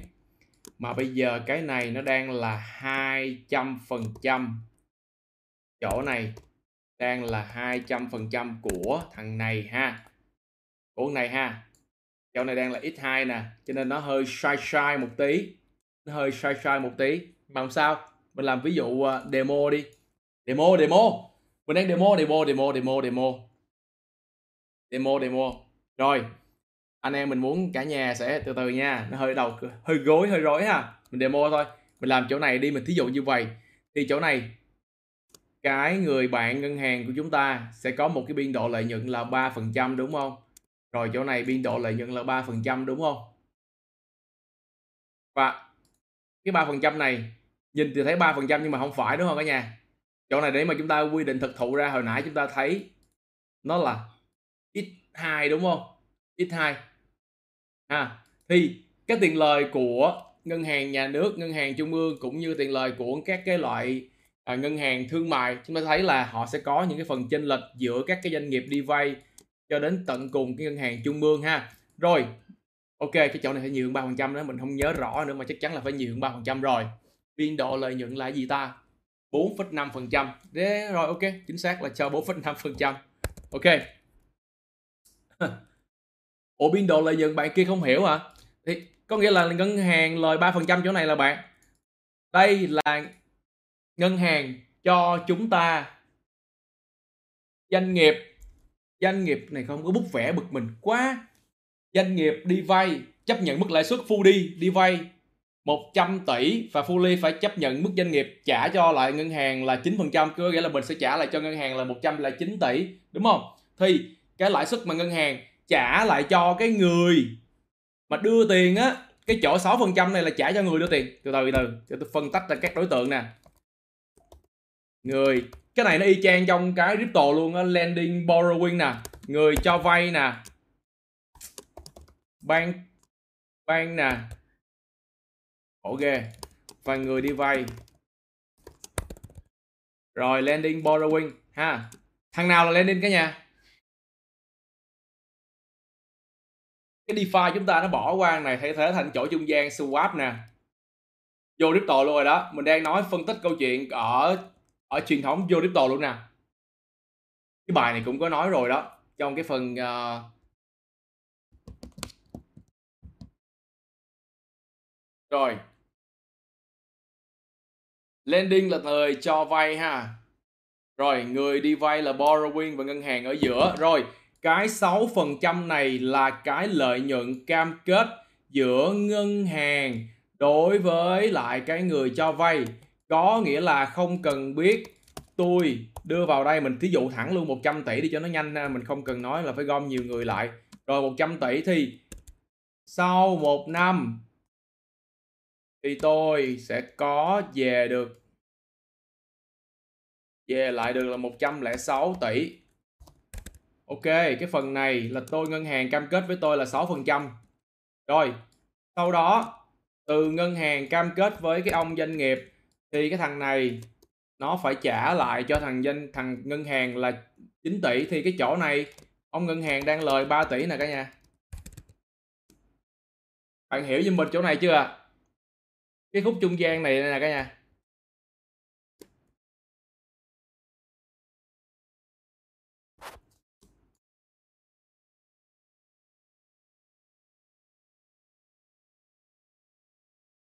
mà bây giờ cái này nó đang là 200% chỗ này đang là 200% của thằng này ha. Của thằng này ha. Chỗ này đang là x2 nè, cho nên nó hơi sai sai một tí. Nó hơi sai sai một tí. Mà làm sao? Mình làm ví dụ ờ, demo đi. Demo demo. Mình đang demo demo demo demo demo. Demo demo. Rồi anh em mình muốn cả nhà sẽ từ từ nha. Nó hơi đầu, hơi gối, hơi rối ha. Mình demo thôi. Mình làm chỗ này đi, mình thí dụ như vậy. Thì chỗ này, cái người bạn ngân hàng của chúng ta sẽ có một cái biên độ lợi nhuận là 3% đúng không? Rồi chỗ này biên độ lợi nhuận là 3% đúng không? Và cái 3% này, nhìn thì thấy 3% nhưng mà không phải, đúng không cả nhà? Chỗ này để mà chúng ta quy định thực thụ ra, hồi nãy chúng ta thấy nó là x2 đúng không? X2 ha thì cái tiền lời của ngân hàng nhà nước ngân hàng trung ương cũng như tiền lời của các cái loại à, ngân hàng thương mại chúng ta thấy là họ sẽ có những cái phần chênh lệch giữa các cái doanh nghiệp đi vay cho đến tận cùng cái ngân hàng trung ương ha. Rồi ok cái chỗ này phải nhiều hơn ba phần trăm đó mình không nhớ rõ nữa mà chắc chắn là phải nhiều hơn ba phần trăm rồi. Biên độ lợi nhuận là gì ta? 4,5 phần trăm. Rồi ok chính xác là cho 4,5 phần trăm. Ok. *laughs* Ủa, biên độ lợi nhuận bạn kia không hiểu hả? Thì có nghĩa là ngân hàng lời 3% chỗ này là bạn. Đây là ngân hàng cho chúng ta doanh nghiệp doanh nghiệp này không có bút vẽ bực mình quá doanh nghiệp đi vay, chấp nhận mức lãi suất phu đi đi vay 100 tỷ và fully phải chấp nhận mức doanh nghiệp trả cho lại ngân hàng là 9% có nghĩa là mình sẽ trả lại cho ngân hàng là 109 tỷ, đúng không thì cái lãi suất mà ngân hàng trả lại cho cái người mà đưa tiền á, cái chỗ 6% này là trả cho người đưa tiền. Từ từ từ cho tôi phân tách ra các đối tượng nè. Người, cái này nó y chang trong cái crypto luôn á, lending, borrowing nè. Người cho vay nè. Bank bank nè. Khổ ghê và người đi vay. Rồi, lending, borrowing, ha. Thằng nào là lending cả nhà? Cái DeFi chúng ta nó bỏ qua này thay thế thành chỗ trung gian swap nè. Vô crypto luôn rồi đó. Mình đang nói phân tích câu chuyện ở ở truyền thống vô crypto luôn nè. Cái bài này cũng có nói rồi đó. Trong cái phần uh, rồi. Lending là người cho vay ha. Rồi người đi vay là borrowing và ngân hàng ở giữa. Rồi cái 6% này là cái lợi nhuận cam kết giữa ngân hàng đối với lại cái người cho vay. Có nghĩa là không cần biết tôi đưa vào đây, mình thí dụ thẳng luôn 100 tỷ đi cho nó nhanh mình không cần nói là phải gom nhiều người lại. Rồi 100 tỷ thì sau một năm thì tôi sẽ có về được, về lại được là 106 tỷ. Ok, cái phần này là tôi ngân hàng cam kết với tôi là 6%. Rồi, sau đó từ ngân hàng cam kết với cái ông doanh nghiệp thì cái thằng này nó phải trả lại cho thằng doanh thằng ngân hàng là 9 tỷ thì cái chỗ này ông ngân hàng đang lời 3 tỷ nè cả nhà. Bạn hiểu giùm mình chỗ này chưa? Cái khúc trung gian này nè cả nhà.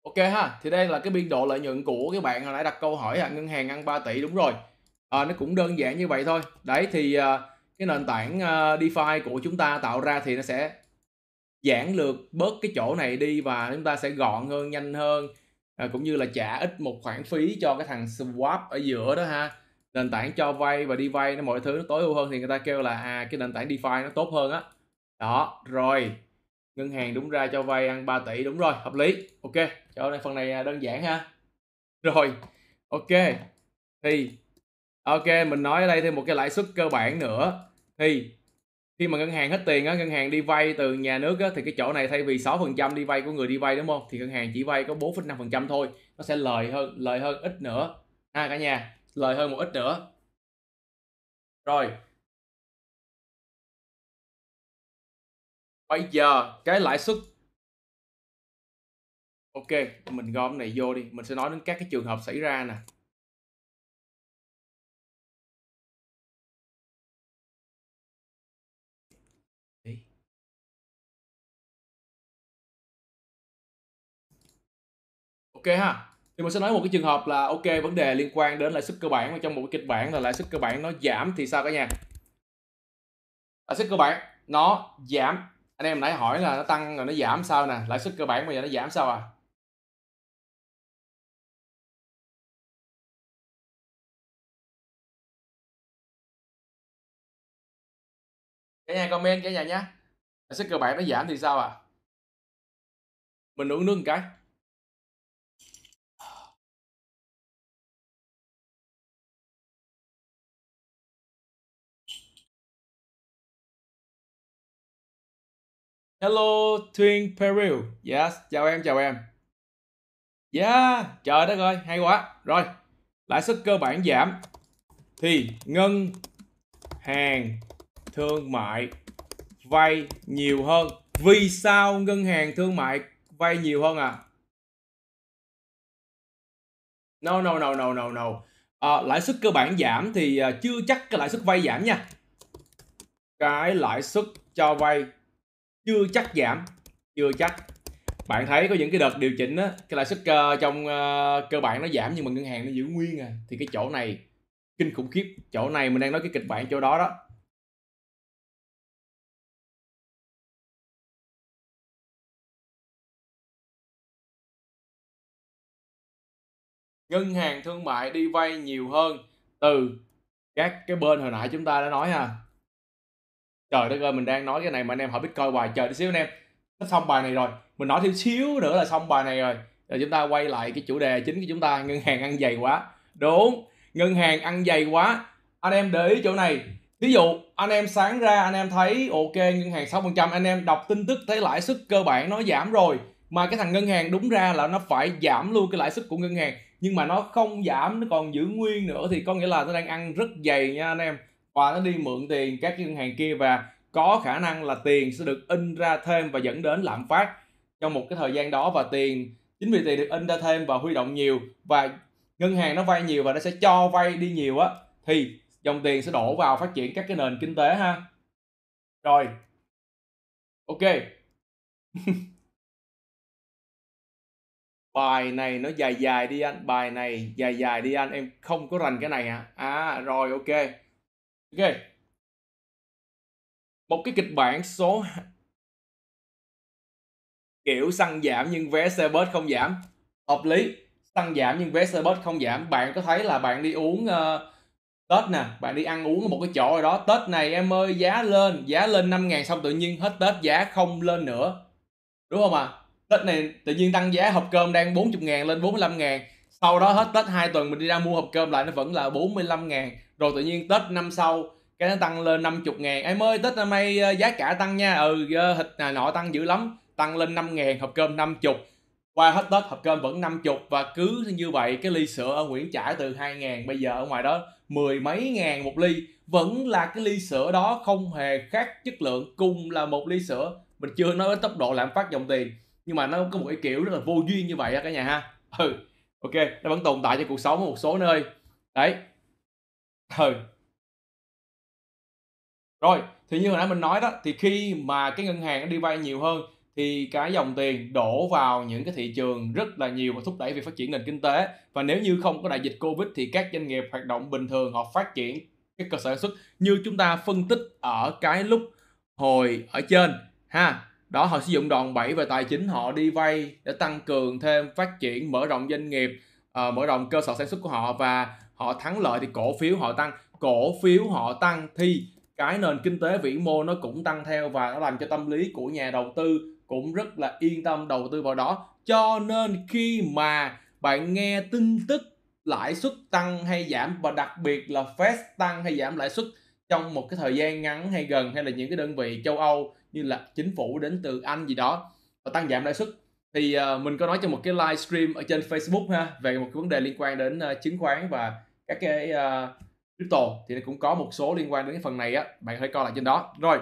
Ok ha, thì đây là cái biên độ lợi nhuận của cái bạn hồi nãy đặt câu hỏi à, ngân hàng ăn 3 tỷ đúng rồi. À, nó cũng đơn giản như vậy thôi. Đấy thì à, cái nền tảng à, DeFi của chúng ta tạo ra thì nó sẽ giản lược bớt cái chỗ này đi và chúng ta sẽ gọn hơn, nhanh hơn à, cũng như là trả ít một khoản phí cho cái thằng swap ở giữa đó ha. Nền tảng cho vay và đi vay nó mọi thứ nó tối ưu hơn thì người ta kêu là à cái nền tảng DeFi nó tốt hơn á. Đó, rồi ngân hàng đúng ra cho vay ăn 3 tỷ đúng rồi hợp lý. Ok cho nên phần này à, đơn giản ha. Rồi ok. Thì ok mình nói ở đây thêm một cái lãi suất cơ bản nữa. Thì khi mà ngân hàng hết tiền á ngân hàng đi vay từ nhà nước á thì cái chỗ này thay vì 6% đi vay của người đi vay đúng không? Thì ngân hàng chỉ vay có 4,5% thôi. Nó sẽ lời hơn lời hơn ít nữa. Ha cả nhà lời hơn một ít nữa. Rồi bây giờ cái lãi suất. Ok, mình gom này vô đi. Mình sẽ nói đến các cái trường hợp xảy ra nè. Ok ha. Thì mình sẽ nói một cái trường hợp là, ok, vấn đề liên quan đến lãi suất cơ bản và trong một cái kịch bản là lãi suất cơ bản nó giảm thì sao cả nhà? Lãi suất cơ bản nó giảm anh em nãy hỏi là nó tăng rồi nó giảm sao nè? Lãi suất cơ bản bây giờ nó giảm sao à? Cả nhà comment cả nhà nhé. Lãi suất cơ bản nó giảm thì sao à? Mình uống nước một cái. Hello Twin Peril. Yes, chào em, chào em. Yeah, trời đất ơi, hay quá. Rồi, lãi suất cơ bản giảm thì ngân hàng thương mại vay nhiều hơn. Vì sao ngân hàng thương mại vay nhiều hơn à? No no no no no no. À, lãi suất cơ bản giảm thì à, chưa chắc cái lãi suất vay giảm nha. Cái lãi suất cho vay chưa chắc giảm chưa chắc. Bạn thấy có những cái đợt điều chỉnh á cái lãi suất uh, trong uh, cơ bản nó giảm nhưng mà ngân hàng nó giữ nguyên à thì cái chỗ này kinh khủng khiếp. Chỗ này mình đang nói cái kịch bản chỗ đó đó. Ngân hàng thương mại đi vay nhiều hơn từ các cái bên hồi nãy chúng ta đã nói ha trời đất ơi, mình đang nói cái này mà anh em hỏi bitcoin hoài chờ tí xíu anh em. Xong bài này rồi. Mình nói thêm xíu nữa là xong bài này rồi. Rồi chúng ta quay lại cái chủ đề chính của chúng ta, ngân hàng ăn dày quá. Đúng, ngân hàng ăn dày quá. Anh em để ý chỗ này. Ví dụ, anh em sáng ra anh em thấy, ok, ngân hàng 6% anh em đọc tin tức thấy lãi suất cơ bản nó giảm rồi. Mà cái thằng ngân hàng đúng ra là nó phải giảm luôn cái lãi suất của ngân hàng. Nhưng mà nó không giảm, nó còn giữ nguyên nữa thì có nghĩa là nó đang ăn rất dày nha anh em và nó đi mượn tiền các ngân hàng kia và có khả năng là tiền sẽ được in ra thêm và dẫn đến lạm phát. Trong một cái thời gian đó và tiền, chính vì tiền được in ra thêm và huy động nhiều và ngân hàng nó vay nhiều và nó sẽ cho vay đi nhiều á, thì dòng tiền sẽ đổ vào phát triển các cái nền kinh tế ha. Rồi. Ok. *laughs* Bài này nó dài dài đi anh, bài này dài dài đi anh, em không có rành cái này à à rồi, ok ok. Một cái kịch bản số kiểu xăng giảm nhưng vé xe bus không giảm. Hợp lý. Xăng giảm nhưng vé xe bus không giảm. Bạn có thấy là bạn đi uống uh, Tết nè bạn đi ăn uống ở một cái chỗ rồi đó. Tết này em ơi giá lên giá lên 5 ngàn xong tự nhiên hết Tết giá không lên nữa. Đúng không ạ? À? Tết này tự nhiên tăng giá hộp cơm đang 40 ngàn lên 45 ngàn. Sau đó hết Tết 2 tuần mình đi ra mua hộp cơm lại nó vẫn là 45 ngàn rồi tự nhiên Tết năm sau, cái nó tăng lên 50 ngàn em ơi, Tết năm nay ờ, giá cả tăng nha. Ừ ờ, thịt này nọ tăng dữ lắm. Tăng lên 5 ngàn hộp cơm 50 qua hết Tết, hộp cơm vẫn 50 và cứ như vậy, cái ly sữa ở Nguyễn Trãi từ 2 ngàn bây giờ ở ngoài đó, mười mấy ngàn một ly. Vẫn là cái ly sữa đó không hề khác chất lượng cùng là một ly sữa. Mình chưa nói đến tốc độ lạm phát dòng tiền, nhưng mà nó có một cái kiểu rất là vô duyên như vậy á cả nhà ha. Ừ ok, nó vẫn tồn tại trong cuộc sống ở một số nơi. Đấy ừ rồi thì như hồi nãy mình nói đó thì khi mà cái ngân hàng nó đi vay nhiều hơn thì cái dòng tiền đổ vào những cái thị trường rất là nhiều và thúc đẩy việc phát triển nền kinh tế. Và nếu như không có đại dịch covid thì các doanh nghiệp hoạt động bình thường họ phát triển cái cơ sở sản xuất như chúng ta phân tích ở cái lúc hồi ở trên ha. Đó họ sử dụng đòn bẩy về tài chính họ đi vay để tăng cường thêm phát triển mở rộng doanh nghiệp uh, mở rộng cơ sở sản xuất của họ và họ thắng lợi thì cổ phiếu họ tăng cổ phiếu họ tăng thì cái nền kinh tế vĩ mô nó cũng tăng theo và nó làm cho tâm lý của nhà đầu tư cũng rất là yên tâm đầu tư vào đó. Cho nên khi mà bạn nghe tin tức lãi suất tăng hay giảm và đặc biệt là Fed tăng hay giảm lãi suất trong một cái thời gian ngắn hay gần hay là những cái đơn vị châu Âu như là chính phủ đến từ Anh gì đó và tăng giảm lãi suất thì uh, mình có nói trong một cái livestream ở trên Facebook ha về một cái vấn đề liên quan đến uh, chứng khoán và các cái uh, crypto thì nó cũng có một số liên quan đến cái phần này á. Bạn hãy coi lại trên đó. Rồi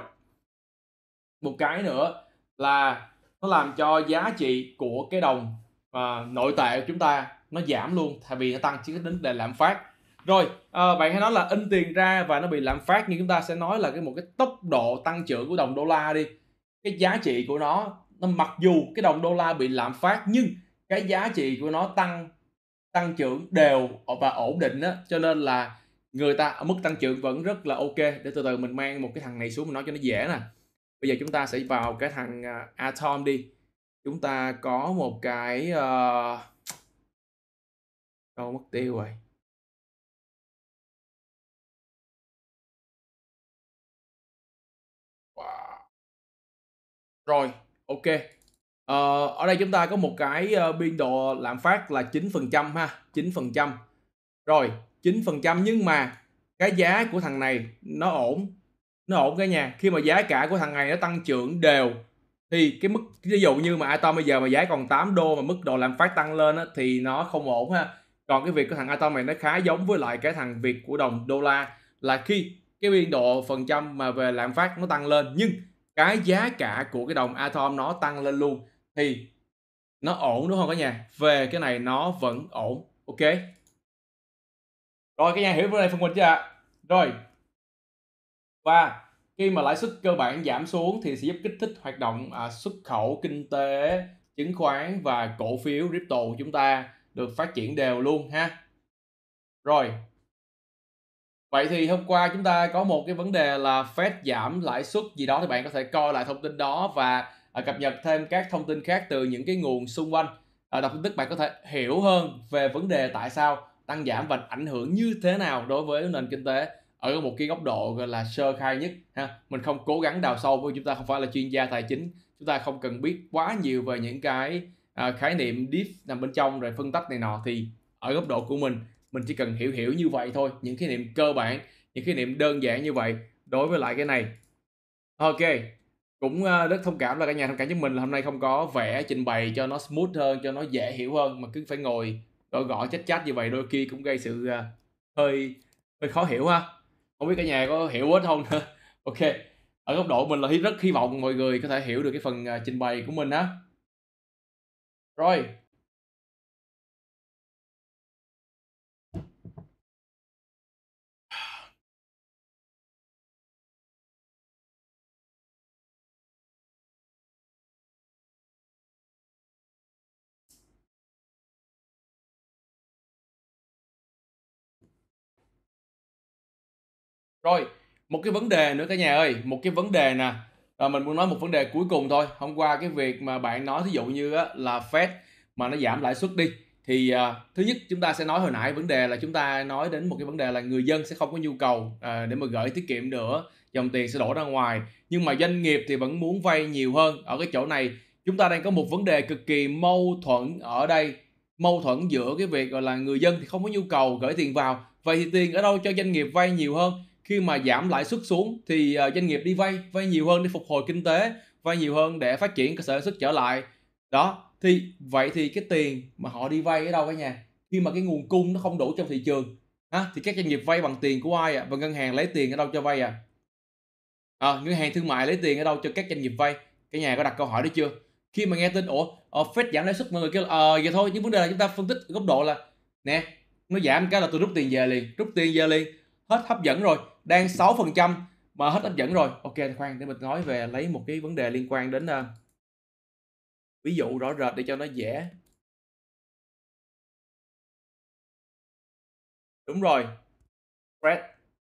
một cái nữa là nó làm cho giá trị của cái đồng uh, nội tệ của chúng ta nó giảm luôn thay vì nó tăng chỉ đến để lạm phát. Rồi uh, bạn hãy nói là in tiền ra và nó bị lạm phát nhưng chúng ta sẽ nói là cái một cái tốc độ tăng trưởng của đồng đô la đi. Cái giá trị của nó nó mặc dù cái đồng đô la bị lạm phát nhưng cái giá trị của nó tăng tăng trưởng đều và ổn định á, cho nên là người ta ở mức tăng trưởng vẫn rất là ok. Để từ từ mình mang một cái thằng này xuống mình nói cho nó dễ nè. Bây giờ chúng ta sẽ vào cái thằng à, atom đi. Chúng ta có một cái uh... đâu mất tiêu rồi. Wow. rồi, ok ờ, ở đây chúng ta có một cái uh, biên độ lạm phát là 9% ha 9% rồi 9% nhưng mà cái giá của thằng này nó ổn nó ổn cái nhà. Khi mà giá cả của thằng này nó tăng trưởng đều thì cái mức ví dụ như mà Atom bây giờ mà giá còn 8 đô mà mức độ lạm phát tăng lên á, thì nó không ổn ha. Còn cái việc của thằng Atom này nó khá giống với lại cái thằng việc của đồng đô la là khi cái biên độ phần trăm mà về lạm phát nó tăng lên nhưng cái giá cả của cái đồng Atom nó tăng lên luôn thì nó ổn đúng không cả nhà? Về cái này nó vẫn ổn. Ok? Rồi cái nhà hiểu vấn đề phân minh chưa ạ? Rồi. Và khi mà lãi suất cơ bản giảm xuống thì sẽ giúp kích thích hoạt động à, xuất khẩu kinh tế chứng khoán và cổ phiếu crypto của chúng ta được phát triển đều luôn ha. Rồi. Vậy thì hôm qua chúng ta có một cái vấn đề là Fed giảm lãi suất gì đó thì bạn có thể coi lại thông tin đó và à, cập nhật thêm các thông tin khác từ những cái nguồn xung quanh. À, đọc tin tức bạn có thể hiểu hơn về vấn đề tại sao tăng giảm và ảnh hưởng như thế nào đối với nền kinh tế ở một cái góc độ gọi là sơ khai nhất ha. Mình không cố gắng đào sâu bởi chúng ta không phải là chuyên gia tài chính. Chúng ta không cần biết quá nhiều về những cái à, khái niệm deep nằm bên trong rồi phân tách này nọ. Thì ở góc độ của mình mình chỉ cần hiểu hiểu như vậy thôi. Những khái niệm cơ bản những khái niệm đơn giản như vậy đối với lại cái này. Ok cũng ờ, rất thông cảm là cả nhà thông cảm với mình là hôm nay không có vẽ trình bày cho nó smooth hơn, cho nó dễ hiểu hơn, mà cứ phải ngồi gõ gõ chách chách như vậy đôi khi cũng gây sự ờ, hơi hơi khó hiểu ha. Không biết cả nhà có hiểu hết không? *laughs* Ok, ở góc độ mình là rất hy vọng mọi người có thể hiểu được cái phần ờ, trình bày của mình á. Rồi. Rồi, một cái vấn đề nữa cả nhà ơi, một cái vấn đề nè. À, mình muốn nói một vấn đề cuối cùng thôi. Hôm qua cái việc mà bạn nói thí dụ như á, là Fed mà nó giảm lãi suất đi thì à, thứ nhất chúng ta sẽ nói hồi nãy vấn đề là chúng ta nói đến một cái vấn đề là người dân sẽ không có nhu cầu à, để mà gửi tiết kiệm nữa dòng tiền sẽ đổ ra ngoài. Nhưng mà doanh nghiệp thì vẫn muốn vay nhiều hơn. Ở cái chỗ này chúng ta đang có một vấn đề cực kỳ mâu thuẫn ở đây. Mâu thuẫn giữa cái việc gọi là người dân thì không có nhu cầu gửi tiền vào. Vậy thì tiền ở đâu cho doanh nghiệp vay nhiều hơn? Khi mà giảm lãi suất xuống thì ờ, doanh nghiệp đi vay vay nhiều hơn để phục hồi kinh tế vay nhiều hơn để phát triển cơ sở sản xuất trở lại. Đó thì vậy thì cái tiền mà họ đi vay ở đâu cả nhà? Khi mà cái nguồn cung nó không đủ trong thị trường ha thì các doanh nghiệp vay bằng tiền của ai à và ngân hàng lấy tiền ở đâu cho vay à à, ngân hàng thương mại lấy tiền ở đâu cho các doanh nghiệp vay? Cái nhà có đặt câu hỏi đấy chưa? Khi mà nghe tin ủa uh, Fed giảm lãi suất mọi người kêu ờ ờ vậy thôi nhưng vấn đề là chúng ta phân tích góc độ là nè nó giảm cái là tôi rút tiền về liền rút tiền về liền hết hấp dẫn rồi đang 6% mà hết hấp dẫn rồi. Ok khoan để mình nói về lấy một cái vấn đề liên quan đến uh, ví dụ rõ rệt để cho nó dễ. Đúng rồi. Fred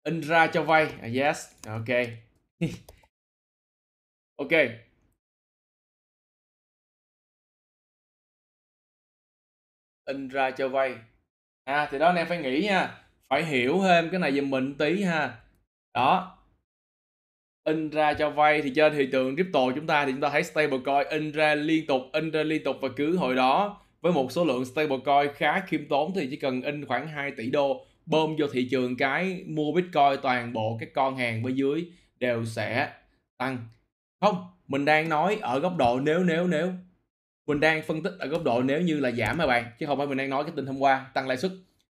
in ra cho vay. À, yes. Ok. *laughs* Ok. In ra cho vay. À thì đó anh em phải nghĩ nha. Phải hiểu thêm cái này giùm mình tí ha đó. In ra cho vay thì trên thị trường crypto chúng ta thì chúng ta thấy stablecoin in ra liên tục, in ra liên tục và cứ hồi đó. Với một số lượng stablecoin khá khiêm tốn thì chỉ cần in khoảng 2 tỷ đô, bơm vô thị trường cái mua bitcoin, toàn bộ các con hàng bên dưới đều sẽ tăng. Không, mình đang nói ở góc độ nếu nếu nếu. Mình đang phân tích ở góc độ nếu như là giảm mà bạn, chứ không phải mình đang nói cái tin hôm qua, tăng lãi suất.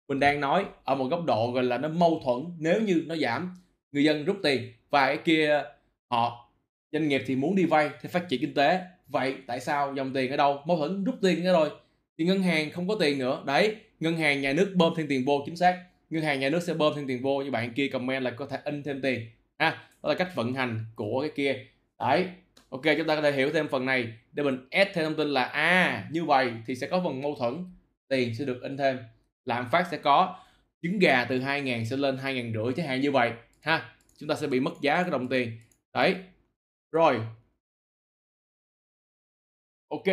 Mình đang nói ở một góc độ gọi là nó mâu thuẫn nếu như nó giảm người dân rút tiền. Và cái kia, họ, doanh nghiệp thì muốn đi vay để phát triển kinh tế. Vậy tại sao dòng tiền ở đâu? Mâu thuẫn, rút tiền ở rồi. Thì ngân hàng không có tiền nữa. Đấy, ngân hàng nhà nước bơm thêm tiền vô, chính xác. Ngân hàng nhà nước sẽ bơm thêm tiền vô, như bạn kia comment là có thể in thêm tiền. Ha, đó là cách vận hành của cái kia. Đấy, ok, chúng ta có thể hiểu thêm phần này. Để mình add thêm thông tin là à như vậy thì sẽ có phần mâu thuẫn. Tiền sẽ được in thêm. Lạm phát sẽ có. Trứng gà từ 2.000 sẽ lên 2.000 rưỡi, chẳng hạn như vậy ha chúng ta sẽ bị mất giá cái đồng tiền. Đấy. Rồi. Ok.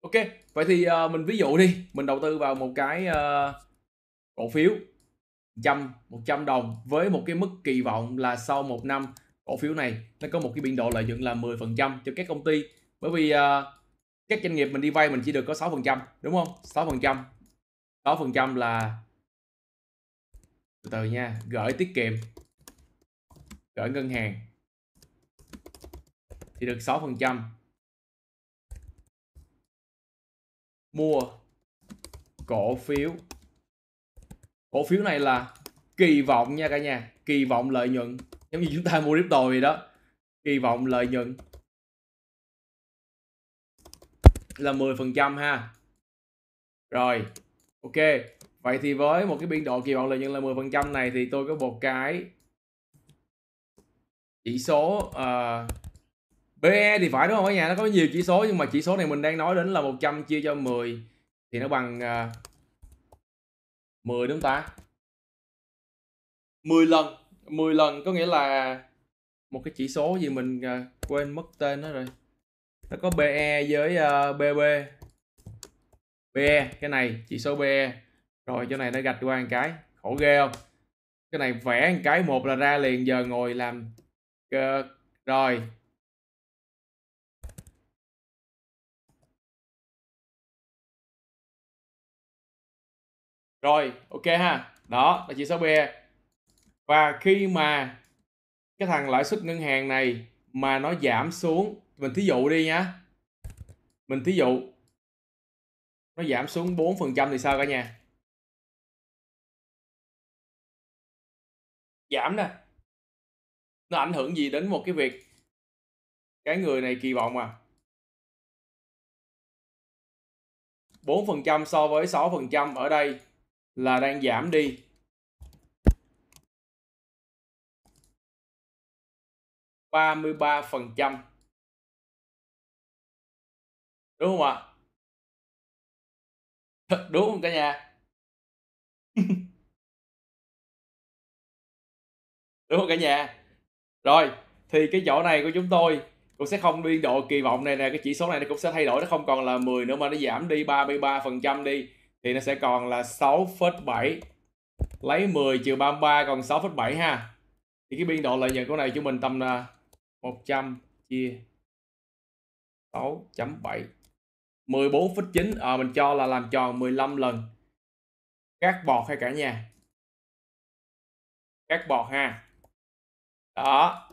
Ok vậy thì uh, mình ví dụ đi mình đầu tư vào một cái uh, cổ phiếu trăm một trăm đồng với một cái mức kỳ vọng là sau một năm cổ phiếu này nó có một cái biên độ lợi nhuận là 10% cho các công ty. Bởi vì uh, các doanh nghiệp mình đi vay mình chỉ được có 6% đúng không? 6% sáu phần trăm là từ từ nha, gửi tiết kiệm, gửi ngân hàng thì được 6% mua cổ phiếu. Cổ phiếu này là kỳ vọng nha cả nhà, kỳ vọng lợi nhuận. Giống như chúng ta mua crypto vậy đó, kỳ vọng lợi nhuận là 10% ha. Rồi ok vậy thì với một cái biên độ kỳ vọng lợi nhuận là 10% này thì tôi có một cái chỉ số ờ, uh, PE thì phải đúng không? Cả nhà nó có nhiều chỉ số nhưng mà chỉ số này mình đang nói đến là 100 chia cho 10 thì nó bằng ờ, uh, 10 đúng không ta? 10 lần 10 lần có nghĩa là một cái chỉ số gì mình uh, quên mất tên nó rồi. Nó có BE với uh, BB BE cái này chỉ số BE rồi, chỗ này nó gạch qua một cái. Khổ ghê không? Cái này vẽ một cái, một là ra liền, giờ ngồi làm rồi. Rồi, ok ha. Đó, là chỉ số BE và khi mà cái thằng lãi suất ngân hàng này mà nó giảm xuống, mình thí dụ đi nhá mình thí dụ nó giảm xuống 4% thì sao cả nhà? Giảm nè. Nó ảnh hưởng gì đến một cái việc cái người này kỳ vọng à? 4% so với 6% ở đây là đang giảm đi. ba mươi ba phần trăm. Đúng không ạ? Đúng không cả nhà? *laughs* Đúng không cả nhà? Rồi thì cái chỗ này của chúng tôi cũng sẽ không biên độ kỳ vọng này nè cái chỉ số này nó cũng sẽ thay đổi nó không còn là 10 nữa mà nó giảm đi 33 phần trăm đi thì nó sẽ còn là 6,7 lấy 10 trừ 33 còn 6,7 ha. Thì cái biên độ lợi nhuận của này chúng mình tầm là 100 chia 6.7 14,9 à, ờ, mình cho là làm tròn 15 lần. Các bọt hay cả nhà? Các bọt ha. Đó.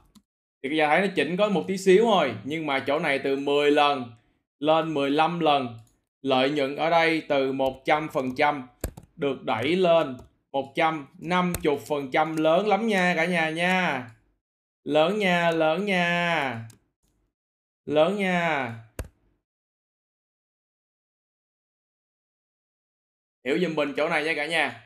Thì bây giờ thấy nó chỉnh có một tí xíu thôi nhưng mà chỗ này từ 10 lần lên 15 lần lợi nhuận ở đây từ 100% được đẩy lên 150% lớn lắm nha cả nhà nha. Lớn nha lớn nha. Lớn nha. Hiểu giùm mình chỗ này nha cả nhà.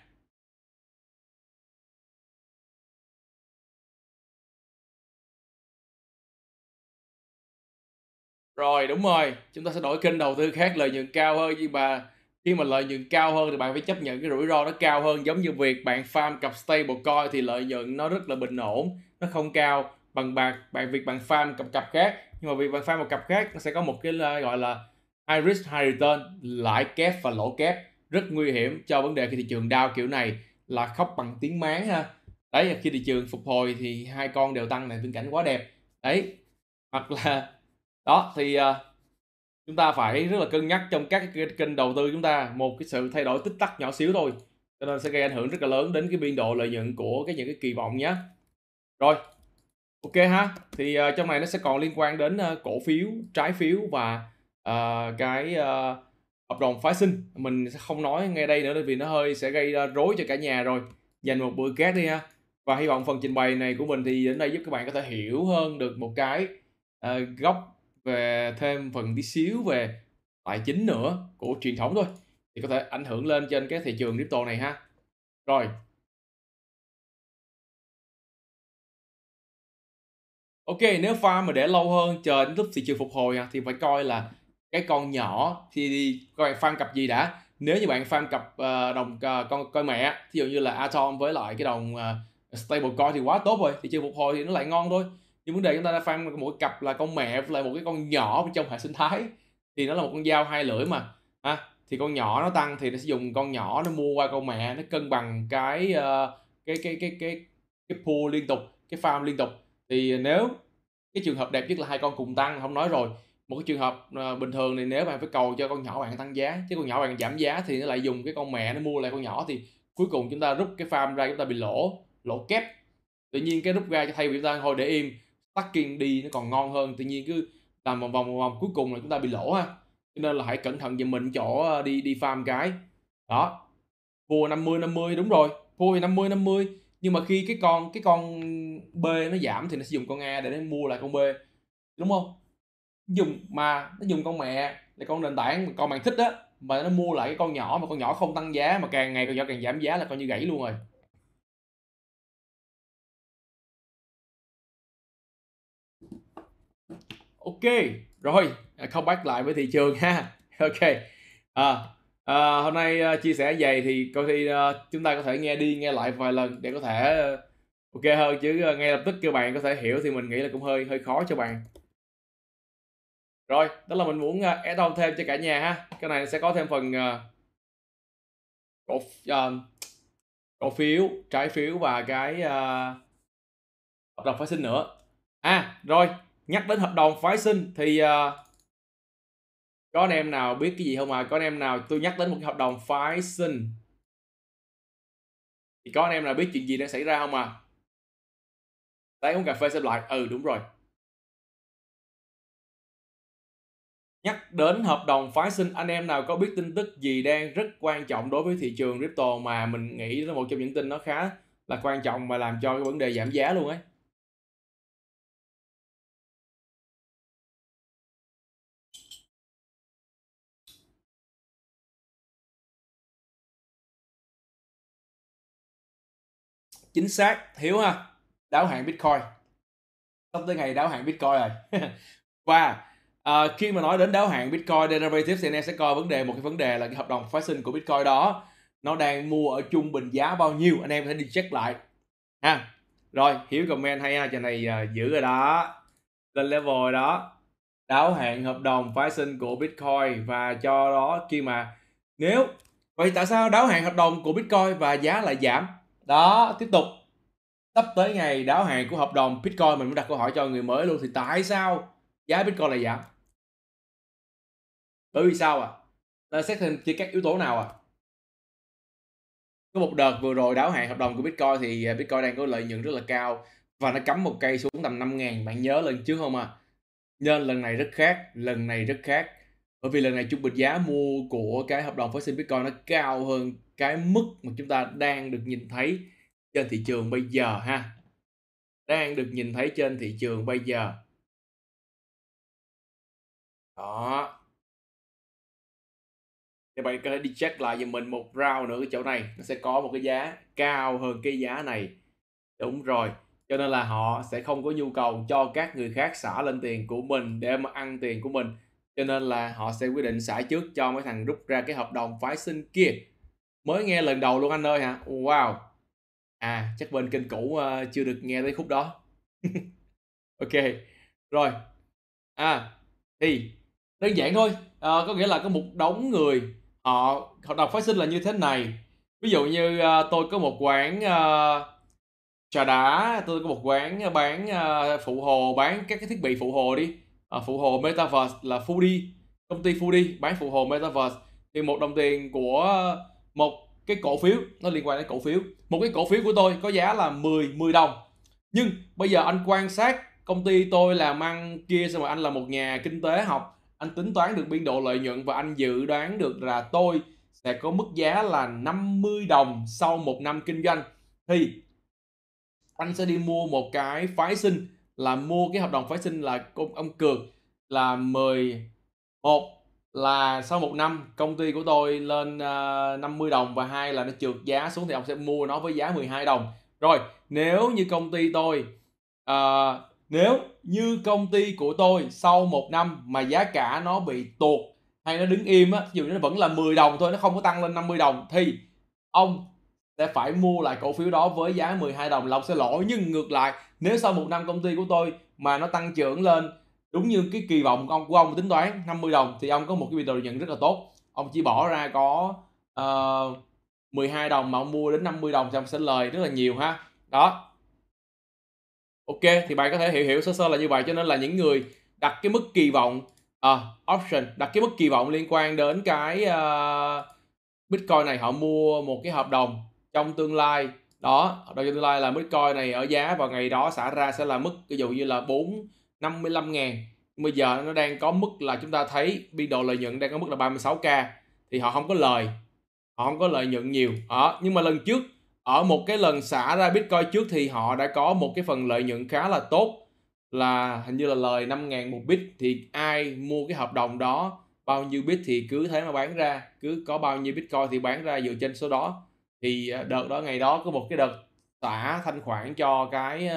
Rồi, đúng rồi. Chúng ta sẽ đổi kênh đầu tư khác, lợi nhuận cao hơn, nhưng mà khi mà lợi nhuận cao hơn thì bạn phải chấp nhận cái rủi ro nó cao hơn. Giống như việc bạn farm cặp stablecoin thì lợi nhuận nó rất là bình ổn, nó không cao bằng bạc. Bạn, việc bạn farm cặp cặp khác, nhưng mà việc bạn farm một cặp khác, nó sẽ có một cái ờ, gọi là high risk, high return, lãi kép và lỗ kép rất nguy hiểm cho vấn đề khi thị trường đau kiểu này là khóc bằng tiếng máng ha. Đấy khi thị trường phục hồi thì hai con đều tăng này viễn cảnh quá đẹp. Đấy hoặc là đó thì uh, chúng ta phải rất là cân nhắc trong các cái kênh đầu tư chúng ta một cái sự thay đổi tích tắc nhỏ xíu thôi cho nên sẽ gây ảnh hưởng rất là lớn đến cái biên độ lợi nhuận của cái những cái kỳ vọng nhé. Rồi ok ha thì uh, trong này nó sẽ còn liên quan đến uh, cổ phiếu trái phiếu và uh, cái uh, hợp đồng phái sinh. Mình sẽ không nói ngay đây nữa vì nó hơi sẽ gây rối cho cả nhà rồi. Dành một bữa két đi ha. Và hy vọng phần trình bày này của mình thì đến đây giúp các bạn có thể hiểu hơn được một cái ờ, uh, góc về thêm phần tí xíu về tài chính nữa của truyền thống thôi. Thì có thể ảnh hưởng lên trên cái thị trường crypto này ha. Rồi. Ok, nếu farm mà để lâu hơn chờ đến lúc thị trường phục hồi thì phải coi là cái con nhỏ thì đi coi farm cặp gì đã. Nếu như bạn farm cặp uh, đồng uh, con coi mẹ, thí dụ như là Atom với lại cái đồng uh, stablecoin thì quá tốt rồi, thì chơi phục hồi thì nó lại ngon thôi. Nhưng vấn đề chúng ta đã farm một cặp là con mẹ với lại một cái con nhỏ trong hệ sinh thái thì nó là một con dao hai lưỡi mà. Ha, thì con nhỏ nó tăng thì nó sẽ dùng con nhỏ nó mua qua con mẹ nó cân bằng cái uh, cái cái cái cái cái pool liên tục, cái farm liên tục thì nếu cái trường hợp đẹp nhất là hai con cùng tăng không nói rồi một cái trường hợp uh, bình thường thì nếu bạn phải cầu cho con nhỏ bạn tăng giá chứ con nhỏ bạn giảm giá thì nó lại dùng cái con mẹ nó mua lại con nhỏ thì cuối cùng chúng ta rút cái farm ra chúng ta bị lỗ lỗ kép. Tự nhiên cái rút ra cho thay vì chúng ta thôi để im stacking đi nó còn ngon hơn tự nhiên cứ làm vòng vòng vòng cuối cùng là chúng ta bị lỗ ha. Cho nên là hãy cẩn thận giùm mình chỗ ờ, đi đi farm cái. Đó. Mua 50 50 đúng rồi. Mua 50 50 nhưng mà khi cái con cái con B nó giảm thì nó sẽ dùng con A để nó mua lại con B. Đúng không? Dùng mà nó dùng con mẹ là con nền tảng con bạn thích đó mà nó mua lại cái con nhỏ mà con nhỏ không tăng giá mà càng ngày con nhỏ càng giảm giá là coi như gãy luôn rồi. Ok rồi à, không bắt lại với thị trường ha. *laughs* Ok à, à, hôm nay à, chia sẻ vậy thì coi thi à, chúng ta có thể nghe đi nghe lại vài lần để có thể ok hơn chứ ngay lập tức cho bạn có thể hiểu thì mình nghĩ là cũng hơi hơi khó cho bạn rồi đó là mình muốn uh, add on thêm cho cả nhà ha. Cái này sẽ có thêm phần uh, cổ uh, cổ phiếu trái phiếu và cái uh, hợp đồng phái sinh nữa. À rồi nhắc đến hợp đồng phái sinh thì uh, có anh em nào biết cái gì không à? Có anh em nào tôi nhắc đến một cái hợp đồng phái sinh. Thì có anh em nào biết chuyện gì đang xảy ra không à? Lấy uống cà phê xem lại. Ừ đúng rồi. Nhắc đến hợp đồng phái sinh, anh em nào có biết tin tức gì đang rất quan trọng đối với thị trường crypto mà mình nghĩ là một trong những tin nó khá là quan trọng và làm cho cái vấn đề giảm giá luôn ấy? Chính xác thiếu ha. Đáo hạn bitcoin. Sắp tới ngày đáo hạn bitcoin rồi. *laughs* Và À, khi mà nói đến đáo hạn bitcoin Derivatives thì anh em sẽ coi vấn đề một cái vấn đề là cái hợp đồng phát sinh của bitcoin đó nó đang mua ở trung bình giá bao nhiêu anh em có thể đi check lại. Ha rồi hiểu comment hay ha trò này ờ, uh, giữ rồi đó. Lên level rồi đó. Đáo hạn hợp đồng phái sinh của bitcoin và cho đó khi mà nếu vậy tại sao đáo hạn hợp đồng của bitcoin và giá lại giảm? Đó tiếp tục. Sắp tới ngày đáo hạn của hợp đồng bitcoin mình mới đặt câu hỏi cho người mới luôn thì tại sao giá bitcoin lại giảm? Bởi vì sao à? Ta xét thêm chỉ các yếu tố nào à? Có một đợt vừa rồi đáo hạn hợp đồng của bitcoin thì à, bitcoin đang có lợi nhuận rất là cao và nó cắm một cây xuống tầm 5 ngàn. Bạn nhớ lần trước không à? Nên lần này rất khác, lần này rất khác. Bởi vì lần này trung bình giá mua của cái hợp đồng phát sinh bitcoin nó cao hơn cái mức mà chúng ta đang được nhìn thấy trên thị trường bây giờ ha. Đang được nhìn thấy trên thị trường bây giờ. Đó thì bạn có thể đi check lại giùm mình một round nữa cái chỗ này. Nó sẽ có một cái giá cao hơn cái giá này. Đúng rồi. Cho nên là họ sẽ không có nhu cầu cho các người khác xả lên tiền của mình để mà ăn tiền của mình. Cho nên là họ sẽ quyết định xả trước cho mấy thằng rút ra cái hợp đồng phái sinh kia. Mới nghe lần đầu luôn anh ơi hả? Wow. À chắc bên kênh cũ uh, chưa được nghe tới khúc đó. *laughs* Ok. Rồi. À thì đơn giản thôi. À, có nghĩa là có một đống người họ họ đọc phát sinh là như thế này. Ví dụ như uh, tôi có một quán uh, trà đá tôi có một quán bán uh, phụ hồ bán các cái thiết bị phụ hồ đi. Uh, phụ hồ metaverse là Foodie công ty Foodie bán phụ hồ metaverse. Thì một đồng tiền của một cái cổ phiếu nó liên quan đến cổ phiếu. Một cái cổ phiếu của tôi có giá là 10 10 đồng. Nhưng bây giờ anh quan sát công ty tôi làm ăn kia xong rồi anh là một nhà kinh tế học anh tính toán được biên độ lợi nhuận và anh dự đoán được là tôi sẽ có mức giá là 50 đồng sau một năm kinh doanh. Thì anh sẽ đi mua một cái phái sinh là mua cái hợp đồng phái sinh là ông, ông cược là 11 là sau một năm công ty của tôi lên ờ, uh, 50 đồng và hai là nó trượt giá xuống thì ông sẽ mua nó với giá 12 đồng. Rồi nếu như công ty tôi uh, nếu như công ty của tôi sau một năm mà giá cả nó bị tuột hay nó đứng im á, dù nó vẫn là 10 đồng thôi, nó không có tăng lên 50 đồng thì ông sẽ phải mua lại cổ phiếu đó với giá 12 đồng là ông sẽ lỗ nhưng ngược lại nếu sau một năm công ty của tôi mà nó tăng trưởng lên đúng như cái kỳ vọng của ông của ông tính toán 50 đồng thì ông có một cái biên độ lợi nhuận rất là tốt. Ông chỉ bỏ ra có ờ, uh, 12 đồng mà ông mua đến 50 đồng thì ông sẽ lời rất là nhiều ha. Đó ok thì bạn có thể hiểu hiểu sơ sơ là như vậy cho nên là những người đặt cái mức kỳ vọng uh, option đặt cái mức kỳ vọng liên quan đến cái uh, bitcoin này họ mua một cái hợp đồng trong tương lai. Đó hợp đồng trong tương lai là bitcoin này ở giá vào ngày đó xả ra sẽ là mức ví dụ như là 4 55 ngàn. Bây giờ nó đang có mức là chúng ta thấy biên độ lợi nhuận đang có mức là 36k thì họ không có lời họ không có lợi nhuận nhiều. Đó nhưng mà lần trước ở một cái lần xả ra bitcoin trước thì họ đã có một cái phần lợi nhuận khá là tốt là hình như là lời 5.000 một bit. Thì ai mua cái hợp đồng đó bao nhiêu bit thì cứ thế mà bán ra cứ có bao nhiêu bitcoin thì bán ra dựa trên số đó. Thì ờ, đợt đó ngày đó có một cái đợt xả thanh khoản cho cái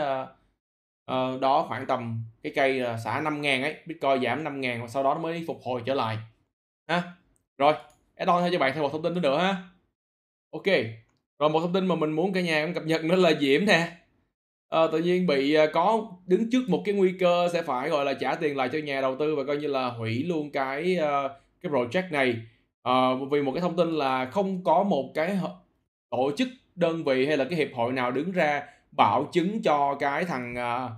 uh, đó khoảng tầm cái cây uh, xả 5 ngàn ấy bitcoin giảm 5 ngàn và sau đó nó mới phục hồi trở lại. Ha rồi add on cho bạn thêm một thông tin nữa ha. Ok rồi một thông tin mà mình muốn cả nhà em cập nhật nữa là diễm nè. À, tự nhiên bị ờ, có đứng trước một cái nguy cơ sẽ phải gọi là trả tiền lại cho nhà đầu tư và coi như là hủy luôn cái ờ, cái project này. À, vì một cái thông tin là không có một cái tổ chức đơn vị hay là cái hiệp hội nào đứng ra bảo chứng cho cái thằng uh,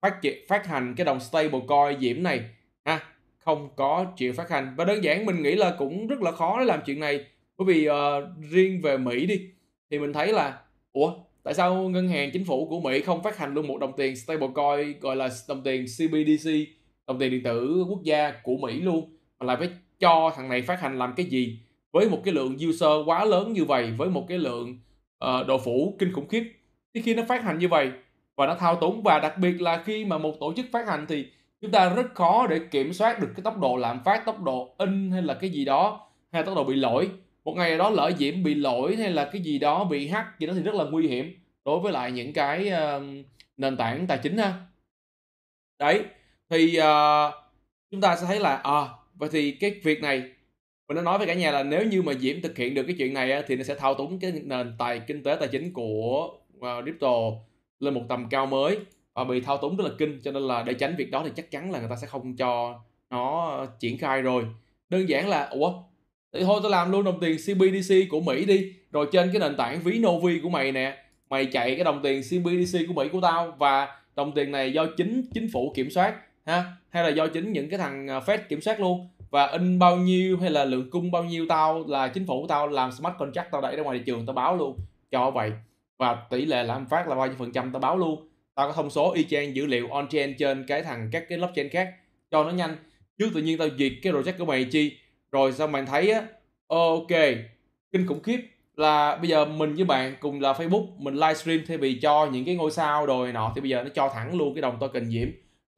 phát phát hành cái đồng stablecoin diễm này. Ha không có chuyện phát hành. Và đơn giản mình nghĩ là cũng rất là khó để làm chuyện này. Bởi vì uh, riêng về Mỹ đi thì mình thấy là ủa tại sao ngân hàng chính phủ của Mỹ không phát hành luôn một đồng tiền stablecoin gọi là đồng tiền CBDC đồng tiền điện tử quốc gia của Mỹ luôn mà lại phải cho thằng này phát hành làm cái gì? Với một cái lượng user quá lớn như vậy với một cái lượng ờ, uh, độ phủ kinh khủng khiếp thì khi nó phát hành như vậy và nó thao túng và đặc biệt là khi mà một tổ chức phát hành thì chúng ta rất khó để kiểm soát được cái tốc độ lạm phát tốc độ in hay là cái gì đó hay tốc độ bị lỗi một ngày đó lỡ diễm bị lỗi hay là cái gì đó bị hack gì đó thì rất là nguy hiểm đối với lại những cái uh, nền tảng tài chính ha. Đấy thì uh, chúng ta sẽ thấy là à vậy thì cái việc này mình đã nói với cả nhà là nếu như mà diễm thực hiện được cái chuyện này á, thì nó sẽ thao túng cái nền tài kinh tế tài chính của uh, crypto lên một tầm cao mới và bị thao túng rất là kinh cho nên là để tránh việc đó thì chắc chắn là người ta sẽ không cho nó triển khai rồi. Đơn giản là ủa thì thôi tôi làm luôn đồng tiền CBDC của Mỹ đi. Rồi trên cái nền tảng ví Novi của mày nè, mày chạy cái đồng tiền CBDC của Mỹ của tao. Và đồng tiền này do chính chính phủ kiểm soát, ha? Hay là do chính những cái thằng à, Fed kiểm soát luôn. Và in bao nhiêu hay là lượng cung bao nhiêu tao là chính phủ tao làm smart contract tao đẩy ra ngoài thị trường tao báo luôn cho vậy. Và tỷ lệ lạm phát là bao nhiêu phần trăm tao báo luôn. Tao có thông số y chang dữ liệu on chain trên cái thằng, các cái blockchain khác. Cho nó nhanh. Chứ tự nhiên tao duyệt cái project của mày chi? Rồi sao bạn thấy á? Ok kinh khủng khiếp. Là bây giờ mình với bạn cùng là Facebook mình livestream thay vì cho những cái ngôi sao rồi nọ thì bây giờ nó cho thẳng luôn cái đồng token diễm